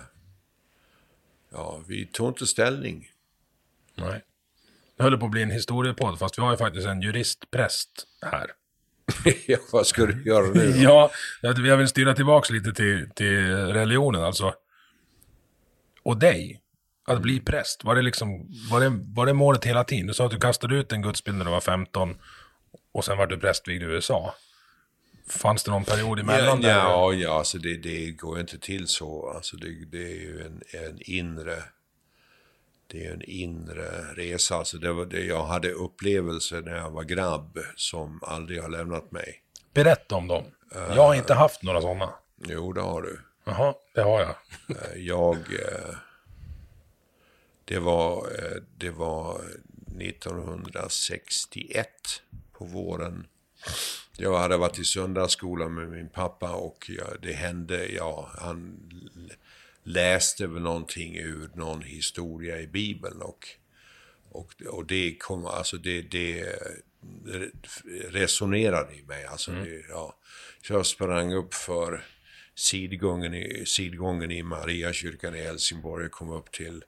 ja, vi tog inte ställning. Nej. Det höll på att bli en historiepodd, fast vi har ju faktiskt en juristpräst här. ja, vad ska du göra nu? Ja, jag vill styra tillbaks lite till, till religionen alltså. Och dig, att bli präst, var det liksom, var det, var det målet hela tiden? Du sa att du kastade ut en gudsbild när du var 15 och sen var du prästvigd i USA. Fanns det någon period Ja, emellan där? ja, ja alltså det, det går ju inte till så. Alltså det, det är ju en, en inre... Det är en inre resa. Alltså det var det jag hade upplevelser när jag var grabb som aldrig har lämnat mig. Berätta om dem. Jag har inte haft några sådana. Jo, det har du. Jaha, det har jag. Eh, Jag... eh, Det var, eh, det var 1961 på våren. Jag hade varit i söndagsskolan med min pappa och det hände, ja, han läste väl någonting ur någon historia i Bibeln och, och, och det kom, alltså det, det resonerade i mig. Alltså det, ja. Så jag sprang upp för sidgången i, sidgången i Mariakyrkan i Helsingborg och kom upp till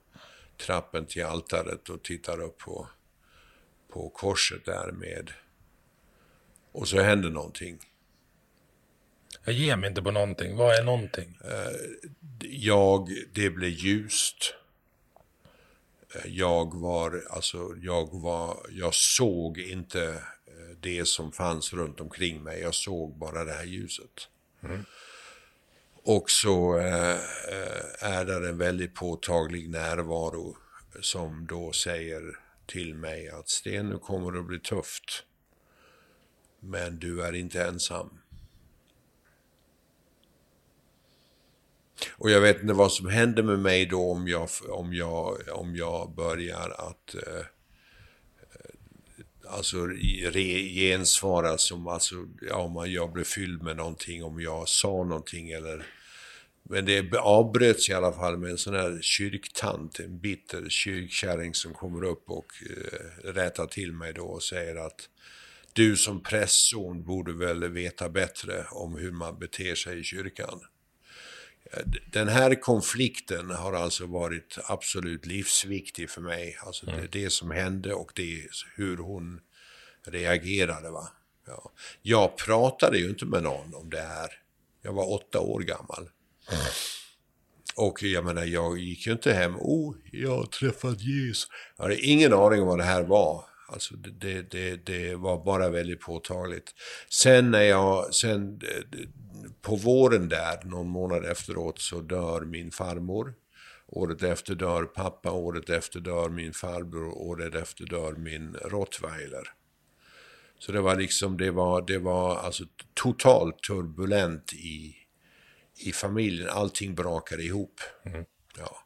trappen till altaret och tittade upp på, på korset där med... Och så hände någonting. Jag ger mig inte på någonting. Vad är någonting? Jag, det blev ljust. Jag var, alltså, jag var, jag såg inte eh, det som fanns runt omkring mig. Jag såg bara det här ljuset. Och så eh, eh, är det en väldigt påtaglig närvaro som då säger till mig att Sten, nu kommer det att bli tufft. Men du är inte ensam. Och jag vet inte vad som händer med mig då om jag, om jag, om jag börjar att eh, eh alltså re, gensvara som, alltså, ja, om jag blev fylld med någonting, om jag sa någonting eller men det avbröts i alla fall med en sån här kyrktant, en bitter kyrkkärring som kommer upp och eh, rättar till mig då och säger att du som prästson borde väl veta bättre om hur man beter sig i kyrkan. Den här konflikten har alltså varit absolut livsviktig för mig. Alltså det, det som hände och det, hur hon reagerade. Va? Ja. Jag pratade ju inte med någon om det här. Jag var åtta år gammal. Och jag menar, jag gick ju inte hem. Oh, jag har träffat Jesus. Jag hade ingen aning om vad det här var. Alltså det, det, det, det var bara väldigt påtagligt. Sen när jag, sen eh, på våren där, någon månad efteråt, så dör min farmor. Året efter dör pappa, året efter dör min farbror, året efter dör min rottweiler. Så det var liksom, det var, det var alltså totalt turbulent i, i familjen. Allting brakade ihop. Ja.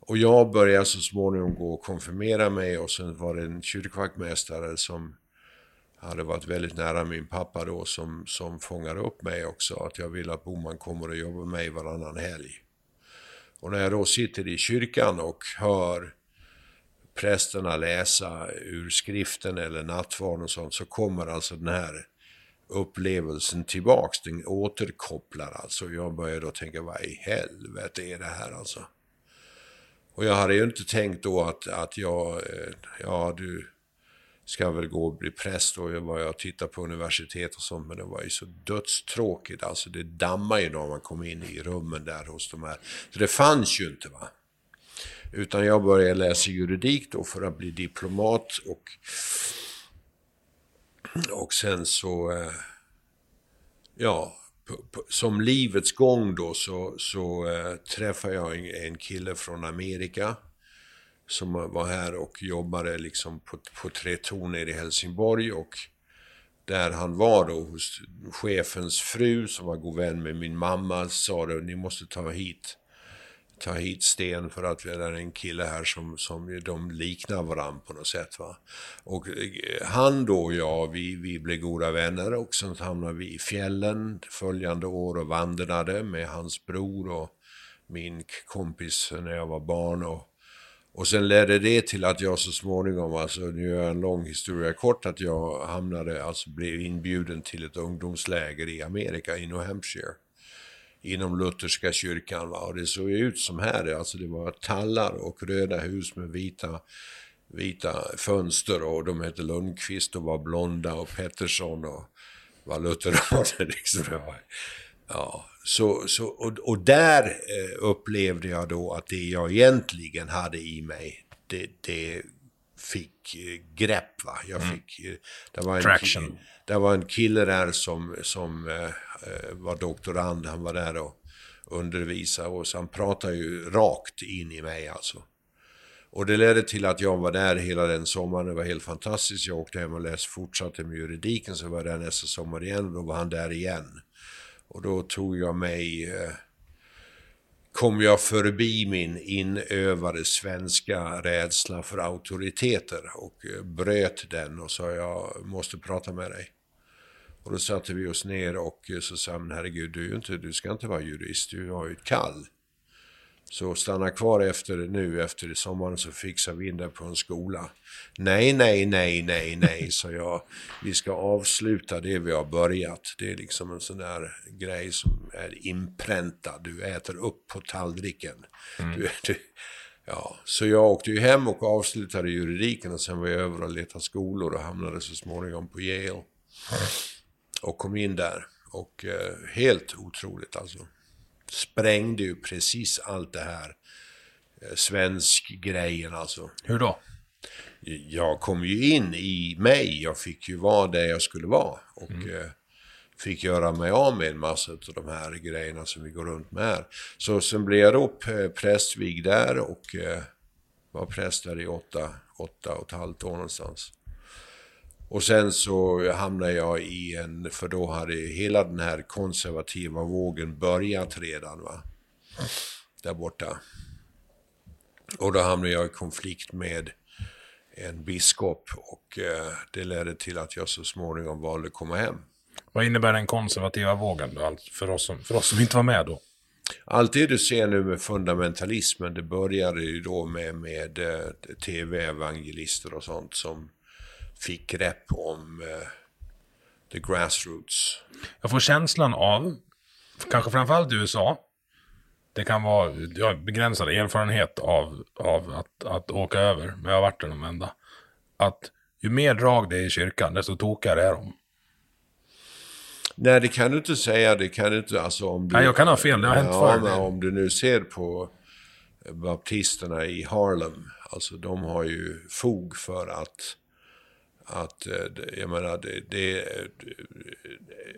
Och jag började så småningom gå och konfirmera mig och sen var det en kyrkvaktmästare som hade varit väldigt nära min pappa då som, som fångade upp mig också. Att jag vill att Boman kommer och jobbar med mig varannan helg. Och när jag då sitter i kyrkan och hör prästerna läsa ur skriften eller nattvarden och sånt så kommer alltså den här upplevelsen tillbaks. Den återkopplar alltså. Jag börjar då tänka, vad i helvete är det här alltså? Och jag hade ju inte tänkt då att, att jag, eh, ja du ska väl gå och bli präst och jag var och på universitet och sånt men det var ju så dödstråkigt. Alltså det dammar ju när man kom in i rummen där hos de här. Så det fanns ju inte va. Utan jag började läsa juridik då för att bli diplomat och, och sen så, eh, ja, som livets gång då så, så äh, träffade jag en, en kille från Amerika som var här och jobbade liksom på, på Tre Torn i Helsingborg och där han var då hos chefens fru som var god vän med min mamma sa då, ni måste ta hit ta hit Sten för att vi är en kille här som, som de liknar varandra på något sätt. Va? Och eh, han då och jag, vi, vi blev goda vänner och sen hamnade vi i fjällen följande år och vandrade med hans bror och min kompis när jag var barn. Och, och sen ledde det till att jag så småningom, alltså nu är jag en lång historia kort, att jag hamnade, alltså blev inbjuden till ett ungdomsläger i Amerika, i New Hampshire inom lutherska kyrkan. Va? Och det såg ut som här, alltså det var tallar och röda hus med vita, vita fönster och de hette Lundqvist och var blonda och Pettersson och var lutheraner. Liksom. Ja, så, så, och, och där eh, upplevde jag då att det jag egentligen hade i mig, det, det fick eh, grepp. Va? Jag mm. fick, mm. det, var en, Traction. det var en kille där som, som eh, var doktorand, han var där och undervisade och han pratade ju rakt in i mig alltså. Och det ledde till att jag var där hela den sommaren, det var helt fantastiskt. Jag åkte hem och läste, fortsatte med juridiken, så var jag där nästa sommar igen och då var han där igen. Och då tog jag mig, eh, kom jag förbi min inövade svenska rädsla för auktoriteter och eh, bröt den och sa jag måste prata med dig. Och då satte vi oss ner och eh, så sa han, herregud, du, inte, du ska inte vara jurist, du har ju ett kall. Så stanna kvar efter nu, efter sommaren så fixar vi in dig på en skola. Nej, nej, nej, nej, nej, sa jag. Vi ska avsluta det vi har börjat. Det är liksom en sån där grej som är inpräntad. Du äter upp på tallriken. Mm. Du, du, ja. Så jag åkte ju hem och avslutade juridiken och sen var jag över och letade skolor och hamnade så småningom på Yale. Mm och kom in där. Och eh, helt otroligt alltså. Sprängde ju precis allt det här eh, svensk grejen alltså. Hur då? Jag kom ju in i mig. Jag fick ju vara där jag skulle vara. Och mm. eh, fick göra mig av med en massa av de här grejerna som vi går runt med här. Så sen blev jag då prästvig där och eh, var präst där i åtta, åtta och ett halvt år någonstans. Och sen så hamnade jag i en, för då hade hela den här konservativa vågen börjat redan va. Där borta. Och då hamnade jag i konflikt med en biskop och eh, det ledde till att jag så småningom valde att komma hem. Vad innebär den konservativa vågen då, för oss som, för oss som inte var med då? Allt det du ser nu med fundamentalismen, det började ju då med, med eh, tv-evangelister och sånt som fick grepp om uh, the grassroots. Jag får känslan av, kanske framförallt i USA, det kan vara, jag har begränsad erfarenhet av, av att, att åka över, men jag har varit där de enda. Att ju mer drag det är i kyrkan, desto tokigare är de. Nej, det kan du inte säga. Det kan du inte, alltså om du... Nej, jag kan ha fel. Det har hänt ja, förr. om du nu ser på baptisterna i Harlem, alltså de har ju fog för att att, eh, jag menar, det, det är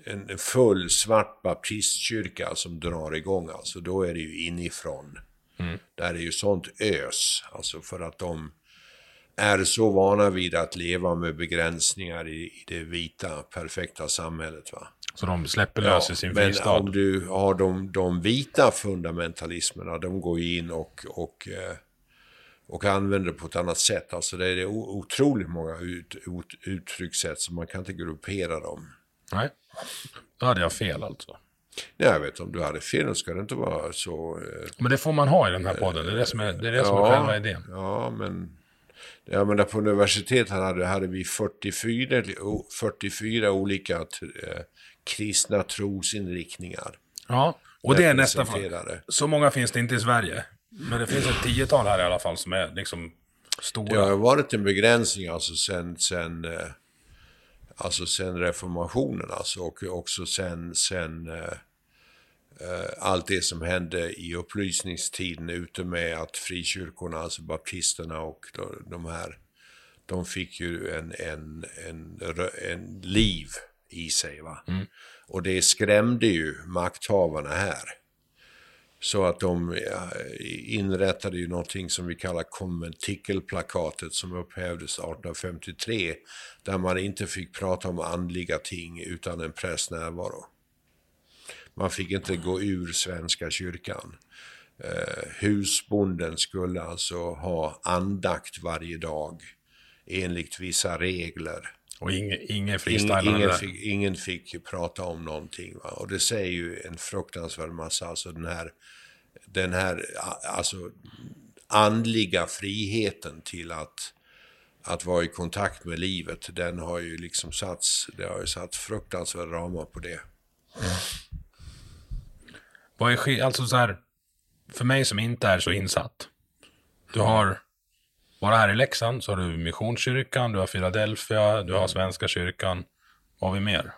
en full svart baptistkyrka som drar igång, alltså då är det ju inifrån. Mm. Där är ju sånt ös, alltså för att de är så vana vid att leva med begränsningar i, i det vita, perfekta samhället. Va? Så de släpper lös ja, i sin fristad? Men om du har de, de vita fundamentalismerna, de går ju in och, och eh, och använder det på ett annat sätt. Alltså det är otroligt många ut, ut, uttryckssätt så man kan inte gruppera dem. Nej, då hade jag fel alltså. Nej, jag vet om du hade fel då ska det inte vara så... Eh, men det får man ha i den här podden, det är det som är, det är, det som ja, är själva idén. Ja, men Ja, men där på universitetet hade, hade vi 44, o- 44 olika eh, kristna trosinriktningar. Ja, och det är nästan... representerade. Så många finns det inte i Sverige. Men det finns ett tiotal här i alla fall som är liksom stora. Det har varit en begränsning alltså sen, sen, eh, alltså sen reformationen alltså, och också sen, sen eh, eh, allt det som hände i upplysningstiden ute med att frikyrkorna, alltså baptisterna och de, här, de fick ju en, en, en, en liv i sig. Va? Och det skrämde ju makthavarna här. Så att de eh, inrättade ju någonting som vi kallar konventikelplakatet som upphävdes 1853. Där man inte fick prata om andliga ting utan en prästs närvaro. Man fick inte gå ur Svenska kyrkan. Eh, husbonden skulle alltså ha andakt varje dag enligt vissa regler. Och ingen, ingen Ingen, freestylande ingen, fick, ingen fick prata om någonting. Va? Och det säger ju en fruktansvärd massa. Alltså den här, den här alltså, andliga friheten till att, att vara i kontakt med livet. Den har ju liksom satts, det har ju satt fruktansvärda ramar på det. Vad är alltså så här, för mig som inte är så insatt. Du har, bara här i Leksand så har du Missionskyrkan, du har Philadelphia, du har Svenska kyrkan. Vad har vi mer?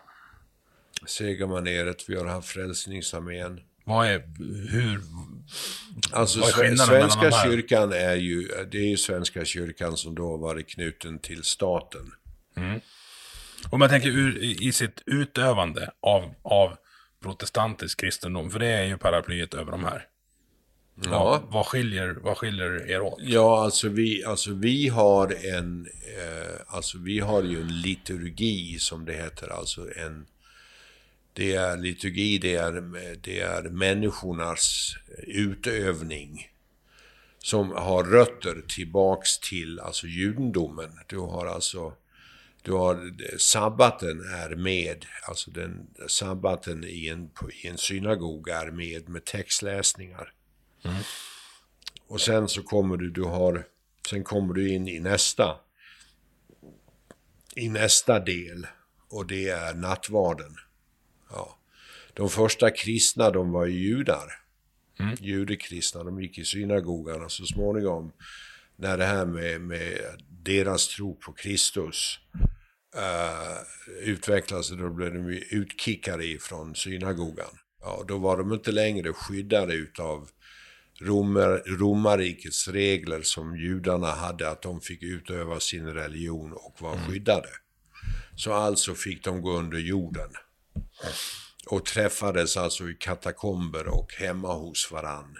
Segermaneret, vi har haft Frälsningsarmén. Vad är, hur, Alltså Vad är skillnaden Svenska mellan de här? kyrkan är ju, det är ju Svenska kyrkan som då varit knuten till staten. om jag tänker ur, i i sitt utövande av, av protestantisk kristendom, för det är ju paraplyet över de här. Ja. Vad, vad, skiljer, vad skiljer er åt? Ja, alltså vi, alltså vi har en, eh, alltså vi har ju en liturgi som det heter, alltså en, det är liturgi, det är, det är människornas utövning som har rötter tillbaks till alltså judendomen. Du har alltså, du har sabbaten är med, alltså den sabbaten i en, i en synagoga är med med textläsningar. Och sen så kommer du, du har, sen kommer du in i nästa, i nästa del och det är nattvarden. Ja. De första kristna, de var ju judar. Judekristna, de gick i synagogan och så småningom när det här med, med deras tro på Kristus uh, utvecklades, då blev de utkickade ifrån synagogan. Ja, då var de inte längre skyddade utav romer, romarrikets regler som judarna hade, att de fick utöva sin religion och var skyddade. Så alltså fick de gå under jorden. Och träffades alltså i katakomber och hemma hos varann.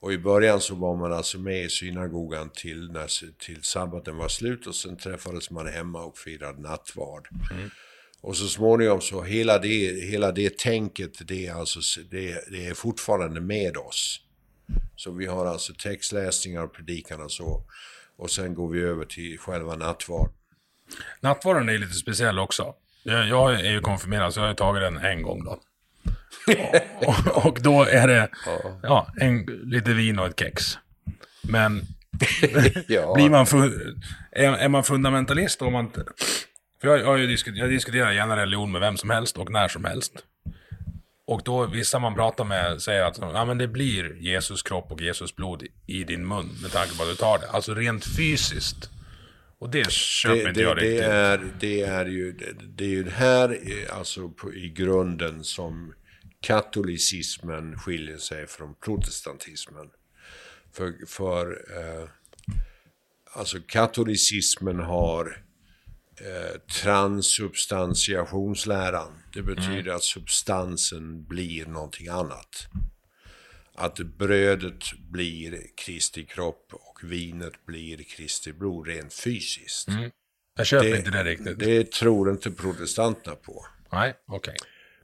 Och i början så var man alltså med i synagogan till, när, till sabbaten var slut och sen träffades man hemma och firade nattvard. Och så småningom så hela det, hela det tänket, det är, alltså, det, det är fortfarande med oss. Så vi har alltså textläsningar och predikan och så. Och sen går vi över till själva nattvard. Nattvarden är lite speciell också. Jag, jag är ju konfirmerad, så jag har tagit den en gång då. och, och då är det ja. en, lite vin och ett kex. Men Ja. blir man är, är man fundamentalist om man. För jag, jag, har ju diskut, jag diskuterar gärna religion med vem som helst och när som helst. Och då vissa man pratar med säger att ja, men det blir Jesus kropp och Jesus blod i din mun med tanke på att du tar det. Alltså rent fysiskt. Och det köper det, inte jag det, det, riktigt. är, det är ju det, är ju det här alltså på, i grunden som katolicismen skiljer sig från protestantismen. För, för eh, alltså katolicismen har eh, transsubstantiationsläran. Det betyder att substansen blir någonting annat. Att brödet blir Kristi kropp och vinet blir Kristi blod rent fysiskt. Jag köper inte det riktigt. Det tror inte protestanterna på. Nej, okej.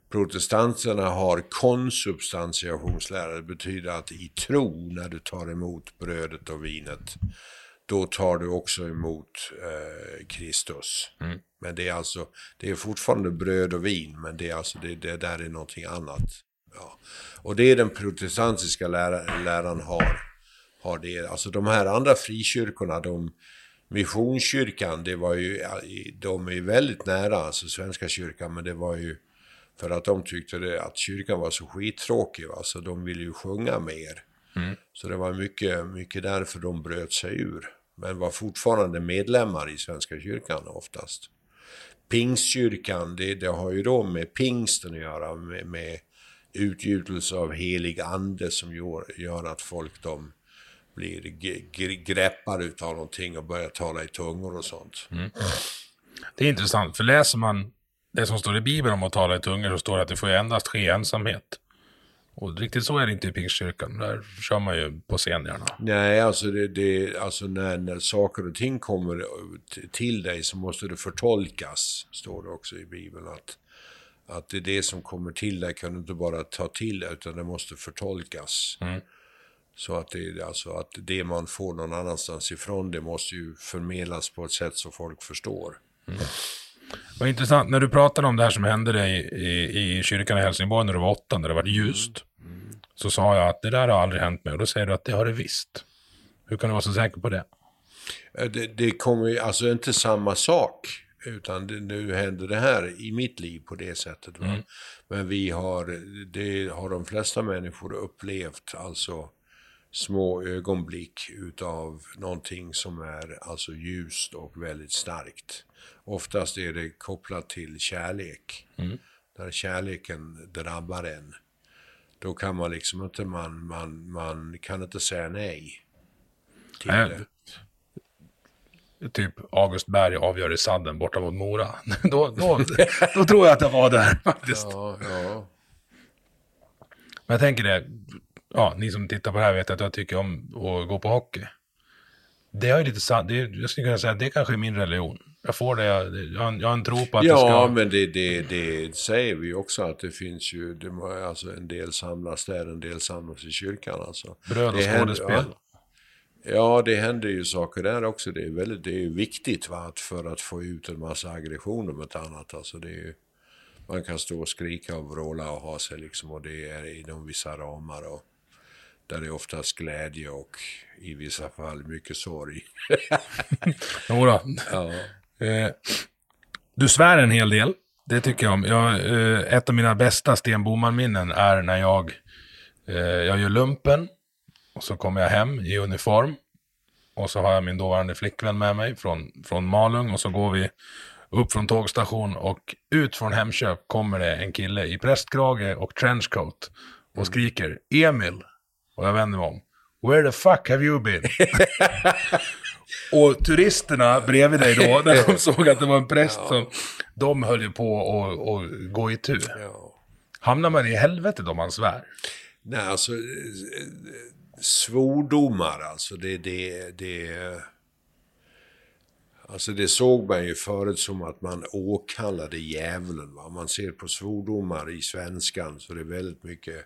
Protestanterna har konsubstantiationslära. Det betyder att i tro, när du tar emot brödet och vinet, då tar du också emot eh, Kristus. Men det är alltså, det är fortfarande bröd och vin, men det, är alltså, det, det där är någonting annat. Ja. Och det är den protestantiska lära, läran har. har det. Alltså de här andra frikyrkorna, de Missionskyrkan, det var ju, de är väldigt nära, alltså Svenska kyrkan, men det var ju för att de tyckte det, att kyrkan var så skittråkig, va? så de ville ju sjunga mer. Mm. Så det var mycket, mycket därför de bröt sig ur. Men var fortfarande medlemmar i Svenska kyrkan oftast. Pingstkyrkan, det, det har ju då med pingsten att göra, med, med utgjutelse av helig ande som gör, gör att folk de blir greppade utav någonting och börjar tala i tungor och sånt. Mm. Det är intressant, för läser man det som står i Bibeln om att tala i tungor så står det att det får endast ske ensamhet. Och riktigt så är det inte i Pingstkyrkan. Där kör man ju på scen gärna. Nej, alltså, det, det, alltså när, när saker och ting kommer till dig så måste det förtolkas, står det också i Bibeln. Att, att det är det som kommer till dig kan du inte bara ta till dig, utan det måste förtolkas. Mm. Så att det, alltså, att det man får någon annanstans ifrån, det måste ju förmedlas på ett sätt så folk förstår. Mm. Vad intressant, när du pratade om det här som hände dig i, i, i kyrkan i Helsingborg när du var åtta, när det var ljust. Mm. Så sa jag att det där har aldrig hänt mig och då säger du att det har det visst. Hur kan du vara så säker på det? Det, det kommer ju, alltså inte samma sak. Utan det, nu händer det här i mitt liv på det sättet. Mm. Men vi har, det har de flesta människor upplevt, alltså små ögonblick utav någonting som är alltså ljust och väldigt starkt. Oftast är det kopplat till kärlek. Mm. När kärleken drabbar en. Då kan man liksom inte, man, man, man kan inte säga nej. Till nej. det. Typ August Berg avgör i sadden borta mot Mora. då, då, då tror jag att jag var där faktiskt. Ja, ja. Men jag tänker det, ja, ni som tittar på det här vet att jag tycker om att gå på hockey. Det är lite sant, jag skulle kunna säga att det kanske är min religion. Jag får det, jag, jag, har, jag har en tro på att ja, det ska... Ja, men det, det, det säger vi också att det finns ju, det, alltså en del samlas där, en del samlas i kyrkan alltså. Bröd och skådespel. Ja, det händer ju saker där också. Det är väldigt, det är viktigt va, att för att få ut en massa aggressioner ett annat. Alltså det är man kan stå och skrika och vråla och ha sig liksom och det är inom vissa ramar. Och, där det är oftast glädje och i vissa fall mycket sorg. Jodå. Ja. Eh, du svär en hel del. Det tycker jag om. Jag, eh, ett av mina bästa Sten Boman-minnen är när jag, eh, jag gör lumpen. Och så kommer jag hem i uniform. Och så har jag min dåvarande flickvän med mig från, från Malung. Och så går vi upp från tågstation och ut från Hemköp kommer det en kille i prästkrage och trenchcoat. Och skriker Emil. Och jag vänder mig om. Where the fuck have you been? och turisterna bredvid dig då, när de såg att det var en präst ja. som... De höll ju på att gå i tur. Ja. Hamnar man i helvetet om man svär? Nej, alltså... Svordomar, alltså det... det, det Alltså det såg man ju förut som att man åkallade djävulen. Va? Man ser på svordomar i svenskan så det är väldigt mycket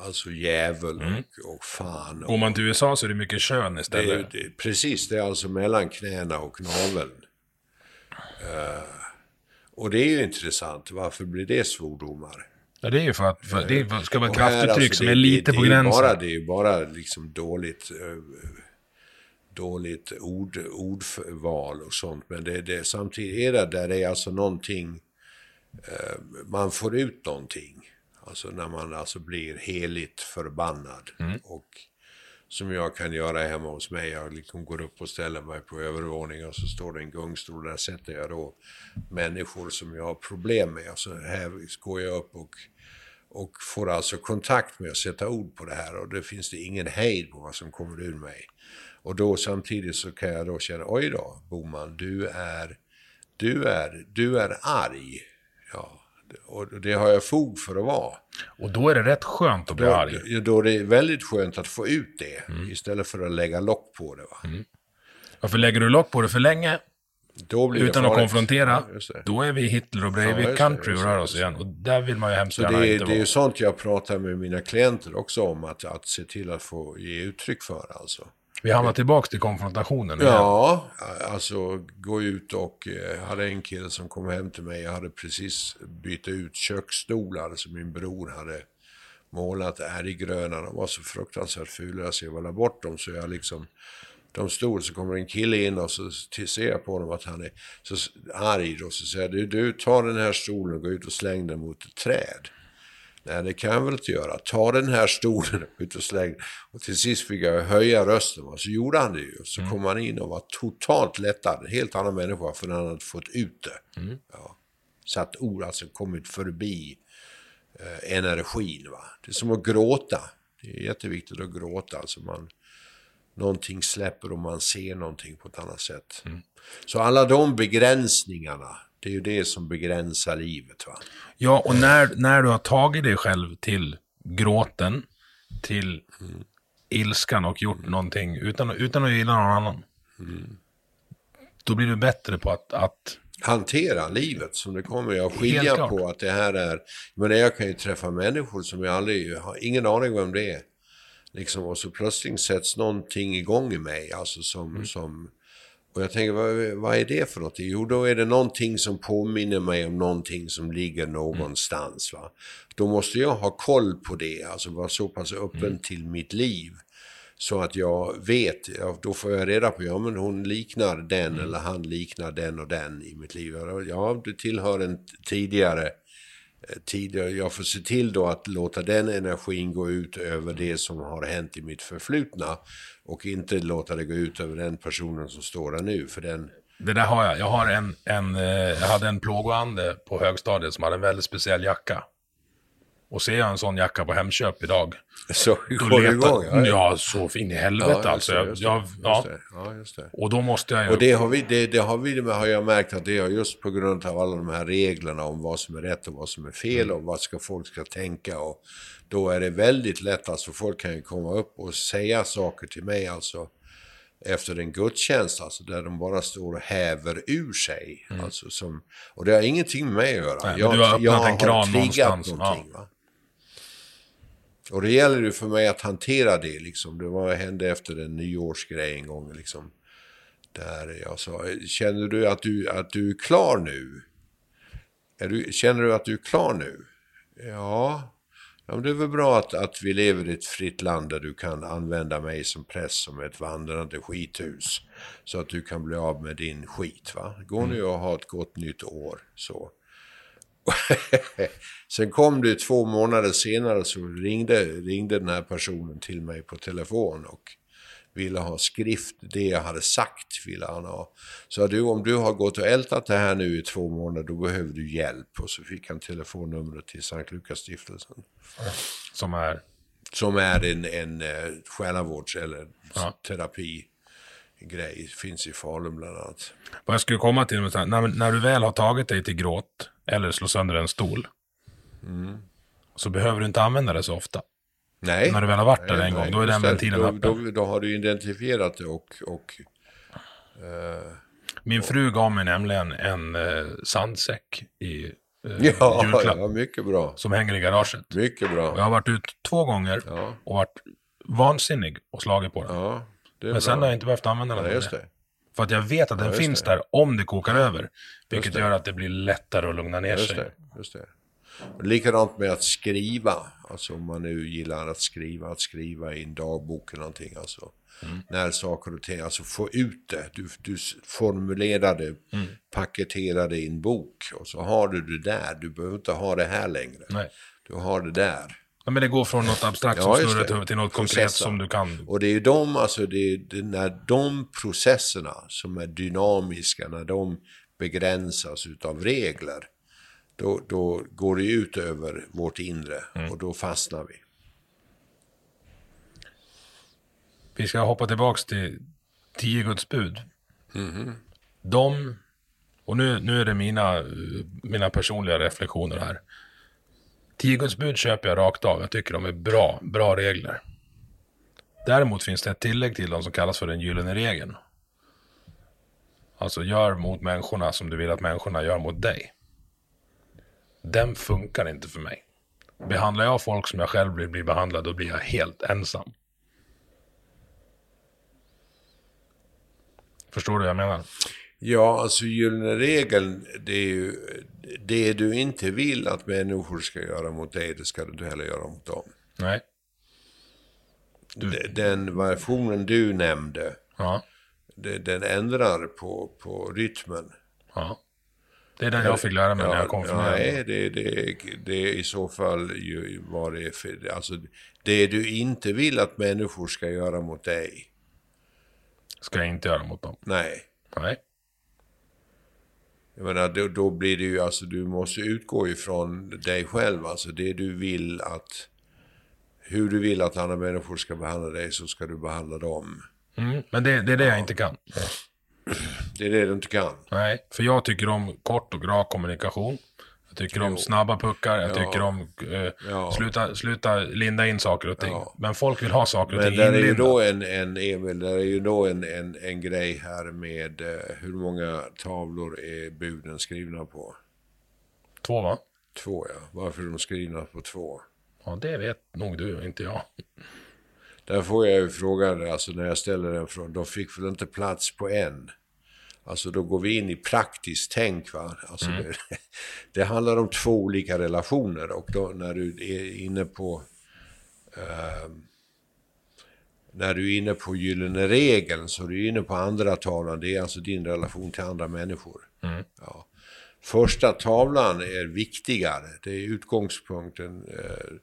Alltså djävul mm. och, och fan. Och, Går man till USA så är det mycket kön istället. Det, det, precis, det är alltså mellan knäna och naveln. Uh, och det är ju intressant. Varför blir det svordomar? Ja, det är ju för att för det ska vara kraftuttryck alltså, som är lite på gränsen. Bara, det är ju bara liksom dåligt, uh, dåligt ord, ordval och sånt. Men det, det, samtidigt är det där det är alltså någonting, uh, man får ut någonting. Alltså när man alltså blir heligt förbannad. Mm. Och som jag kan göra hemma hos mig. Jag liksom går upp och ställer mig på övervåningen och så står det en gungstol. Där sätter jag då människor som jag har problem med. Alltså här går jag upp och, och får alltså kontakt med att sätta ord på det här. Och det finns det ingen hejd på vad som kommer ur mig. Och då samtidigt så kan jag då känna, oj då, Boman, du är, du är, du är arg. Ja, och det har jag fog för att vara. Och då är det rätt skönt att bli då, arg. Då är det väldigt skönt att få ut det. Mm. Istället för att lägga lock på det. Va? Mm. Ja, för lägger du lock på det för länge, utan att konfrontera, ja, då är vi Hitler och Breivik ja, country och rör oss igen. Och där vill man ju hemskt gärna det, inte Det är ju sånt jag pratar med mina klienter också om, att, att se till att få ge uttryck för. Alltså. Vi hamnar tillbaka till konfrontationen. Ja, igen. alltså gå ut och eh, hade en kille som kom hem till mig. Jag hade precis bytt ut köksstolar som min bror hade målat ärggröna. De var så fruktansvärt fula så jag valde bort dem. Så jag liksom, de stod så kommer en kille in och så ser jag på honom att han är så arg. Då, så säger du, du tar den här stolen och går ut och släng den mot ett träd. Nej, det kan jag väl inte göra. Ta den här stolen ut och släng. Och till sist fick jag höja rösten. Och så gjorde han det ju. Så mm. kom han in och var totalt lättad. En helt annan människa för han hade fått ut det. Mm. Ja. Satt ord, alltså kommit förbi eh, energin. Va? Det är som att gråta. Det är jätteviktigt att gråta. Alltså man, någonting släpper och man ser någonting på ett annat sätt. Mm. Så alla de begränsningarna, det är ju det som begränsar livet. Va? Ja, och när, när du har tagit dig själv till gråten, till mm. ilskan och gjort mm. någonting utan, utan att gilla någon annan. Mm. Då blir du bättre på att, att hantera livet som det kommer. Jag skilja på att det här är... Men jag kan ju träffa människor som jag aldrig har ingen aning om det är. Liksom, och så plötsligt sätts någonting igång i mig. Alltså som, mm. som, och jag tänker, vad, vad, är det för någonting? Jo, då är det någonting som påminner mig om någonting som ligger någonstans. Va? Då måste jag ha koll på det, alltså vara så pass öppen mm. till mitt liv. Så att jag vet, ja, då får jag reda på, ja men hon liknar den mm. eller han liknar den och den i mitt liv. Ja, du tillhör en tidigare, Eh, tidigare, jag får se till då att låta den energin gå ut över det som har hänt i mitt förflutna. Och inte låta det gå ut över den personen som står där nu, för den... Det där har jag. Jag, har en, en, eh, jag hade en plågoande på högstadiet som hade en väldigt speciell jacka. Och ser jag en sån jacka på Hemköp idag. Så går det igång? Ja, ja, så in i helvete ja, alltså. Just jag, ja. ja, just det. Och då måste jag ju... Och det har, vi, det, det, har, vi, har jag märkt att det är just på grund av alla de här reglerna om vad som är rätt och vad som är fel mm. och vad ska folk ska tänka. Och då är det väldigt lätt, alltså folk kan ju komma upp och säga saker till mig alltså efter en gudstjänst, alltså där de bara står och häver ur sig. Mm. Alltså, som, och det har ingenting med mig att göra. Nej, jag, du har öppnat jag en kran någonstans. Någonting, ja. Och det gäller ju för mig att hantera det liksom. Det var, hände efter en nyårsgrej en gång liksom. Där jag sa, känner du att du, att du är klar nu? Är du, känner du att du är klar nu? Ja, ja men det är väl bra att, att vi lever i ett fritt land där du kan använda mig som präst som ett vandrande skithus. Så att du kan bli av med din skit. Va? Gå nu och ha ett gott nytt år. Så. Sen kom det två månader senare så ringde, ringde den här personen till mig på telefon och ville ha skrift, det jag hade sagt ville han ha. Så du, om du har gått och ältat det här nu i två månader, då behöver du hjälp. Och så fick han telefonnumret till Sankt Lukas-stiftelsen. Som är? Som är en, en uh, själavårds eller ja. terapi grej, finns i Falun bland annat. Vad jag skulle komma till, när, när du väl har tagit dig till gråt, eller slå sönder en stol, mm. så behöver du inte använda det så ofta. Nej. När du väl har varit där en gång, då är den ventilen öppen. Då, då, har du identifierat det och... och uh, Min fru gav mig nämligen en uh, sandsäck i uh, ja, julklapp. Ja, mycket bra. Som hänger i garaget. Mycket bra. Och jag har varit ut två gånger ja. och varit vansinnig och slagit på den. Ja, Men bra. sen har jag inte behövt använda den. Ja, just det. För att jag vet att den finns det. där om det kokar över. Vilket gör att det blir lättare att lugna ner just sig. Det, just det. Likadant med att skriva. Alltså om man nu gillar att skriva, att skriva i en dagbok eller någonting. Alltså. Mm. När saker och ting, alltså få ut det. Du, du formulerar det, mm. paketerar det i en bok. Och så har du det där. Du behöver inte ha det här längre. Nej. Du har det där. Ja, men det går från något abstrakt som snurrar till något konkret som du kan. Och det är ju de, alltså det det, när de processerna som är dynamiska, när de begränsas utav regler, då, då går det ut över vårt inre mm. och då fastnar vi. Vi ska hoppa tillbaks till tio Guds bud. Mm. De, och nu, nu är det mina, mina personliga reflektioner här. Tio Guds bud köper jag rakt av. Jag tycker de är bra, bra regler. Däremot finns det ett tillägg till dem som kallas för den gyllene regeln. Alltså gör mot människorna som du vill att människorna gör mot dig. Den funkar inte för mig. Behandlar jag folk som jag själv vill bli behandlad, då blir jag helt ensam. Förstår du vad jag menar? Ja, alltså gyllene regeln, det är ju det du inte vill att människor ska göra mot dig, det ska du inte heller göra mot dem. Nej. D- Den versionen du nämnde, Ja. den ändrar på, på rytmen. Ja. Det är den jag fick lära mig när jag kom från Nej, det, det, det i så fall ju vad det är för... Alltså, det du inte vill att människor ska göra mot dig. Ska jag inte göra mot dem. Nej. Nej. Jag menar, då, då blir det ju, alltså du måste utgå ifrån dig själv. Alltså det du vill att... Hur du vill att andra människor ska behandla dig så ska du behandla dem. Mm. Men det, det är det jag inte kan. Det är det du inte kan. Nej, för jag tycker om kort och rak kommunikation. Tycker om snabba puckar. Jag Ja. tycker om eh, Ja. sluta, sluta linda in saker och ting. Ja. Men folk vill ha saker och Men ting där är ju då en, en Emil, där är ju då en, en, en grej här med eh, hur många tavlor är buden skrivna på? Två va? Två ja. Varför är de skrivna på två? Ja, det vet nog du, inte jag. Där får jag ju frågan, alltså när jag ställer den frågan, de fick väl inte plats på en? Alltså då går vi in i praktiskt tänk va. Alltså det, det handlar om två olika relationer och då när du är inne på ehm, när du är inne på gyllene regeln så är du inne på andra tavlan. Det är alltså din relation till andra människor. Ja. Första tavlan är viktigare. Det är utgångspunkten. Eh,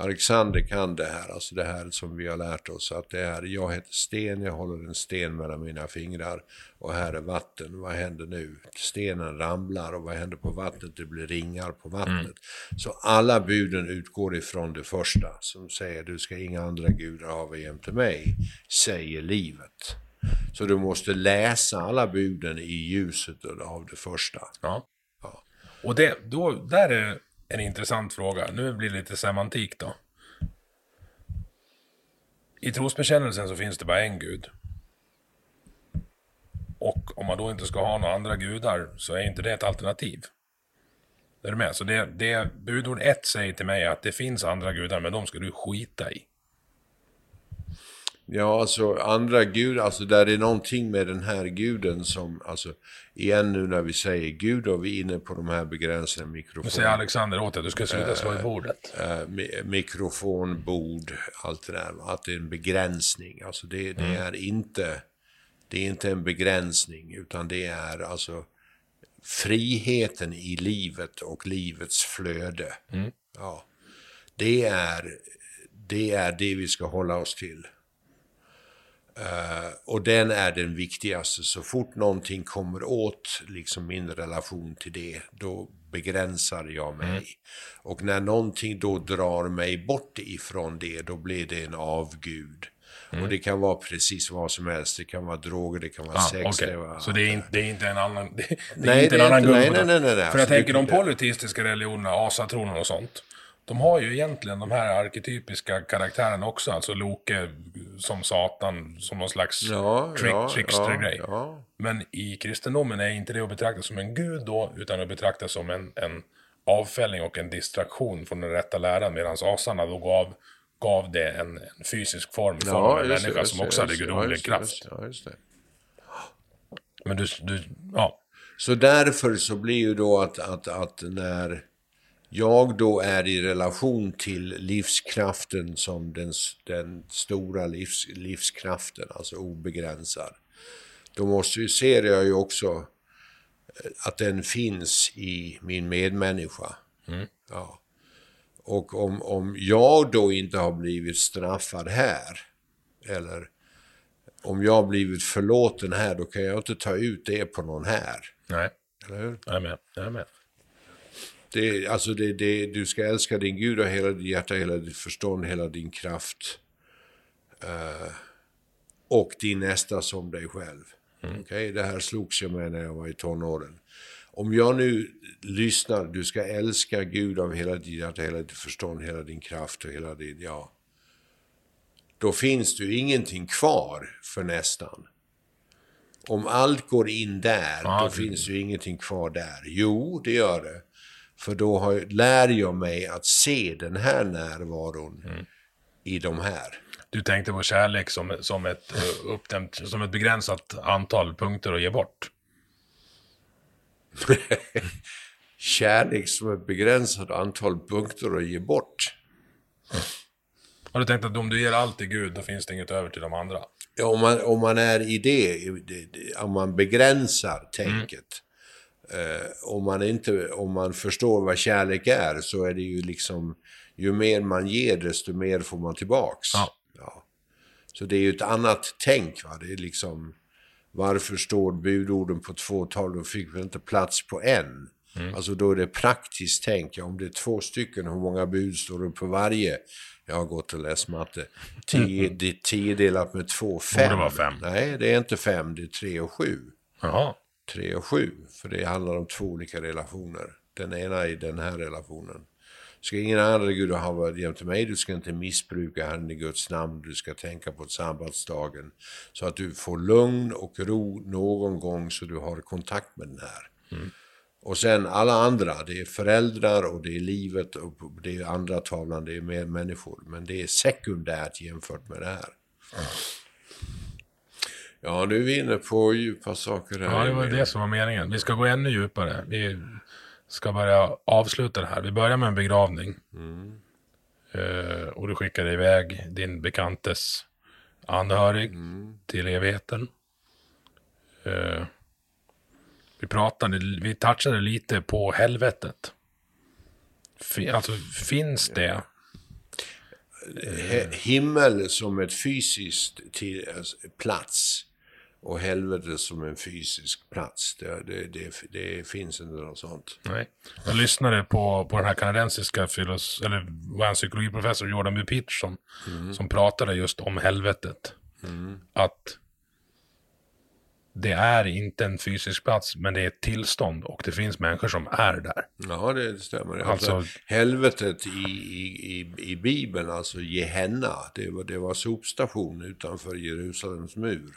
Alexander kan det här, alltså det här som vi har lärt oss. Att det är, jag heter Sten, jag håller en sten mellan mina fingrar. Och här är vatten, vad händer nu? Stenen ramlar och vad händer på vattnet? Det blir ringar på vattnet. Så alla buden utgår ifrån det första. Som säger, du ska inga andra gudar hava jämte mig, säger livet. Så du måste läsa alla buden i ljuset av det första. Ja. Ja. Och det, då, där är en intressant fråga. Nu blir det lite semantik då. I trosbekännelsen så finns det bara en gud. Och om man då inte ska ha några andra gudar så är inte det ett alternativ. Är du med? Så det, det budord ett säger till mig är att det finns andra gudar, men de ska du skita i. Ja, alltså andra gudar, alltså där är någonting med den här guden som, alltså igen nu när vi säger gud och vi är inne på de här begränsade Nu mikrofon, säger Alexander åt dig, du ska sluta slå i bordet. eh, mi- mikrofon, bord, allt det där, att det är en begränsning. Alltså det, det är inte, det är inte en begränsning utan det är alltså friheten i livet och livets flöde. Ja. Det är, det är det vi ska hålla oss till. Eh, och den är den viktigaste. Så fort någonting kommer åt liksom min relation till det, då begränsar jag mig. Och när någonting då drar mig bort ifrån det, då blir det en avgud. Och det kan vara precis vad som helst. Det kan vara droger, det kan vara Ah, sex. okej. det var, Så det är, inte, det är inte en annan... Det, det Nej, inte det en är annan inte- nej, nej, nej, nej, För jag tänker de polyteistiska religionerna, asatronen och sånt. De har ju egentligen de här arketypiska karaktärerna också. Alltså Loke som Satan, som någon slags Ja, trick, ja, trickster-grej. ja. Men i kristendomen är inte det att betrakta som en gud då, utan att betrakta som en, en avfällning och en distraktion från den rätta läran. Medan asarna då gav, gav det en, en fysisk form i form av en det, människa just som det, också hade det, ja, gudomlig det, kraft. det, det. Men du, du, ja. Så därför så blir ju då att, att, att när jag då är i relation till livskraften som den, den stora livs, livskraften, alltså obegränsad, då måste ju, ser jag ju också eh, att den finns i min medmänniska. Ja. Och om, om jag då inte har blivit straffad här, eller om jag har blivit förlåten här, då kan jag inte ta ut det på någon här. Nej, Eller hur? jag är med. Jag är med. Det, alltså det, det, du ska älska din Gud av hela ditt hjärta, hela ditt förstånd, hela din kraft. Eh, och din nästa som dig själv. Okej, Det här slogs jag med när jag var i tonåren. Om jag nu lyssnar, du ska älska Gud av hela ditt hjärta, hela ditt förstånd, hela din kraft och hela din, ja. Då finns det ju ingenting kvar för nästan. Om allt går in där, Ja, då det- finns det ju ingenting kvar där. Jo, det gör det. För då har, lär jag mig att se den här närvaron Mm. i de här. Du tänkte på kärlek som, som, ett, eh, uppdämt, som ett begränsat antal punkter att ge bort. Kärlek som ett begränsat antal punkter att ge bort. Har du tänkt att om du ger allt till Gud, då finns det inget över till de andra? Ja, om, man, om man är i det, om man begränsar tänket. Eh, om, man inte, om man förstår vad kärlek är så är det ju liksom, ju mer man ger desto mer får man tillbaks. Ja. Ja. Så det är ju ett annat tänk. Va? Det är liksom, varför står budorden på två tal? Då fick vi inte plats på en. Alltså då är det praktiskt tänk. Ja, om det är två stycken, hur många bud står det på varje? Jag har gått och läst matte. Tio, det är tio delat med två, fem. vara fem. Nej, det är inte fem, det är tre och sju. Jaha. 3 och 7. För det handlar om två olika relationer. Den ena är den här relationen. Ska ingen annan Gud ha varit jämte mig, du ska inte missbruka Herren i Guds namn, du ska tänka på sabbatsdagen. Så att du får lugn och ro någon gång så du har kontakt med den här. Och sen alla andra, det är föräldrar och det är livet och det är andra tavlan, det är mer människor. Men det är sekundärt jämfört med det här. Ja, nu är vi inne på djupa saker här. Ja, det var det som var meningen. Vi ska gå ännu djupare. Vi ska börja avsluta det här. Vi börjar med en begravning. Eh, och du skickade iväg din bekantes anhörig till evigheten. Eh, vi pratade, vi touchade lite på helvetet. Fi- Alltså, finns det? Himmel som ett fysiskt alltså, plats och helvete som en fysisk plats. Det, det, det, det finns inte något sånt. Nej. Jag lyssnade på, på den här kanadensiska filos, eller var en psykologiprofessor, Jordan B. Peterson, som pratade just om helvetet. Att det är inte en fysisk plats, men det är ett tillstånd och det finns människor som är där. Ja, det stämmer. Alltså, Alltså- helvetet i, i, i, Bibeln, alltså Gehenna, det var, det var sopstation utanför Jerusalems mur.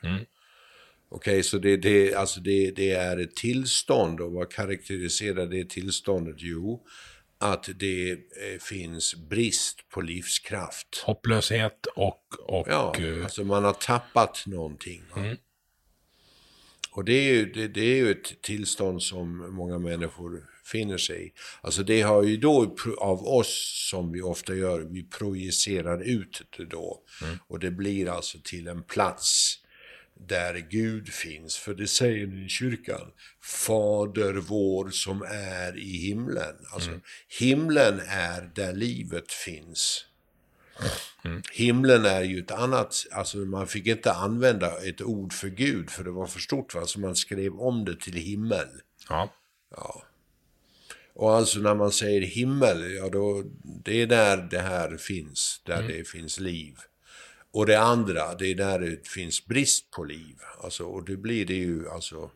Okej, så det, det, alltså det, det är ett tillstånd och vad karaktäriserar det tillståndet? Jo, att det eh, finns brist på livskraft. Hopplöshet och... och Ja, eh, alltså man har tappat någonting. va? Och det är, ju, det, det är ju ett tillstånd som många människor finner sig i. Alltså det har ju då av oss, som vi ofta gör, vi projicerar ut det då. Och det blir alltså till en plats där Gud finns. För det säger ni i kyrkan, Fader vår som är i himlen. Alltså himlen är där livet finns. Himlen är ju ett annat, alltså man fick inte använda ett ord för Gud för det var för stort va, så man skrev om det till himmel. ja. Och alltså när man säger himmel, ja då, det är där det här finns, där det finns liv. Och det andra, det är där det finns brist på liv. Alltså, och det blir det ju alltså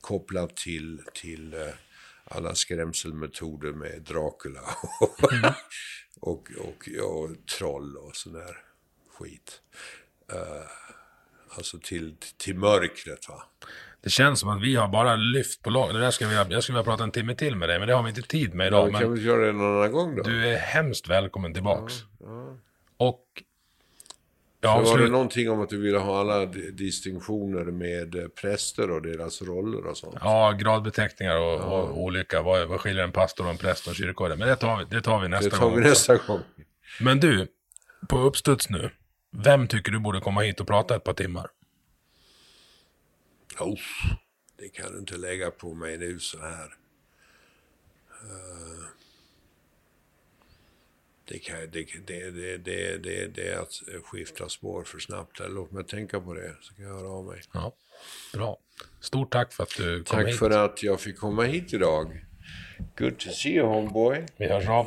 kopplat till, till eh, alla skrämselmetoder med Dracula och, och, och, och troll och sån där skit. Eh, alltså till, till mörkret va. Det känns som att vi har bara lyft på lag. Det där skulle jag, jag skulle vilja prata en timme till med dig, men det har vi inte tid med Ja, idag. vi kan men väl göra det någon annan gång då. du är hemskt välkommen tillbaks. Och... Ja, var det någonting om att du ville ha alla di- distinktioner med eh, präster och deras roller och sånt? ja gradbeteckningar och, och olika. Vad, vad skiljer en pastor och en präst och kyrkoherde? Men det tar vi, det tar vi nästa det tar gång. vi nästa gång. Men du, på uppstuds nu. Vem tycker du borde komma hit och prata ett par timmar? Oh, det kan du inte lägga på mig nu så här. Eh, det, kan, det, det, det, det, det, det är att skifta spår för snabbt. Låt mig tänka på det, så kan jag höra av mig. Ja, bra. Stort tack för att du kom Tack hit. för att jag fick komma hit idag. Good to see you homeboy. Vi hörs av.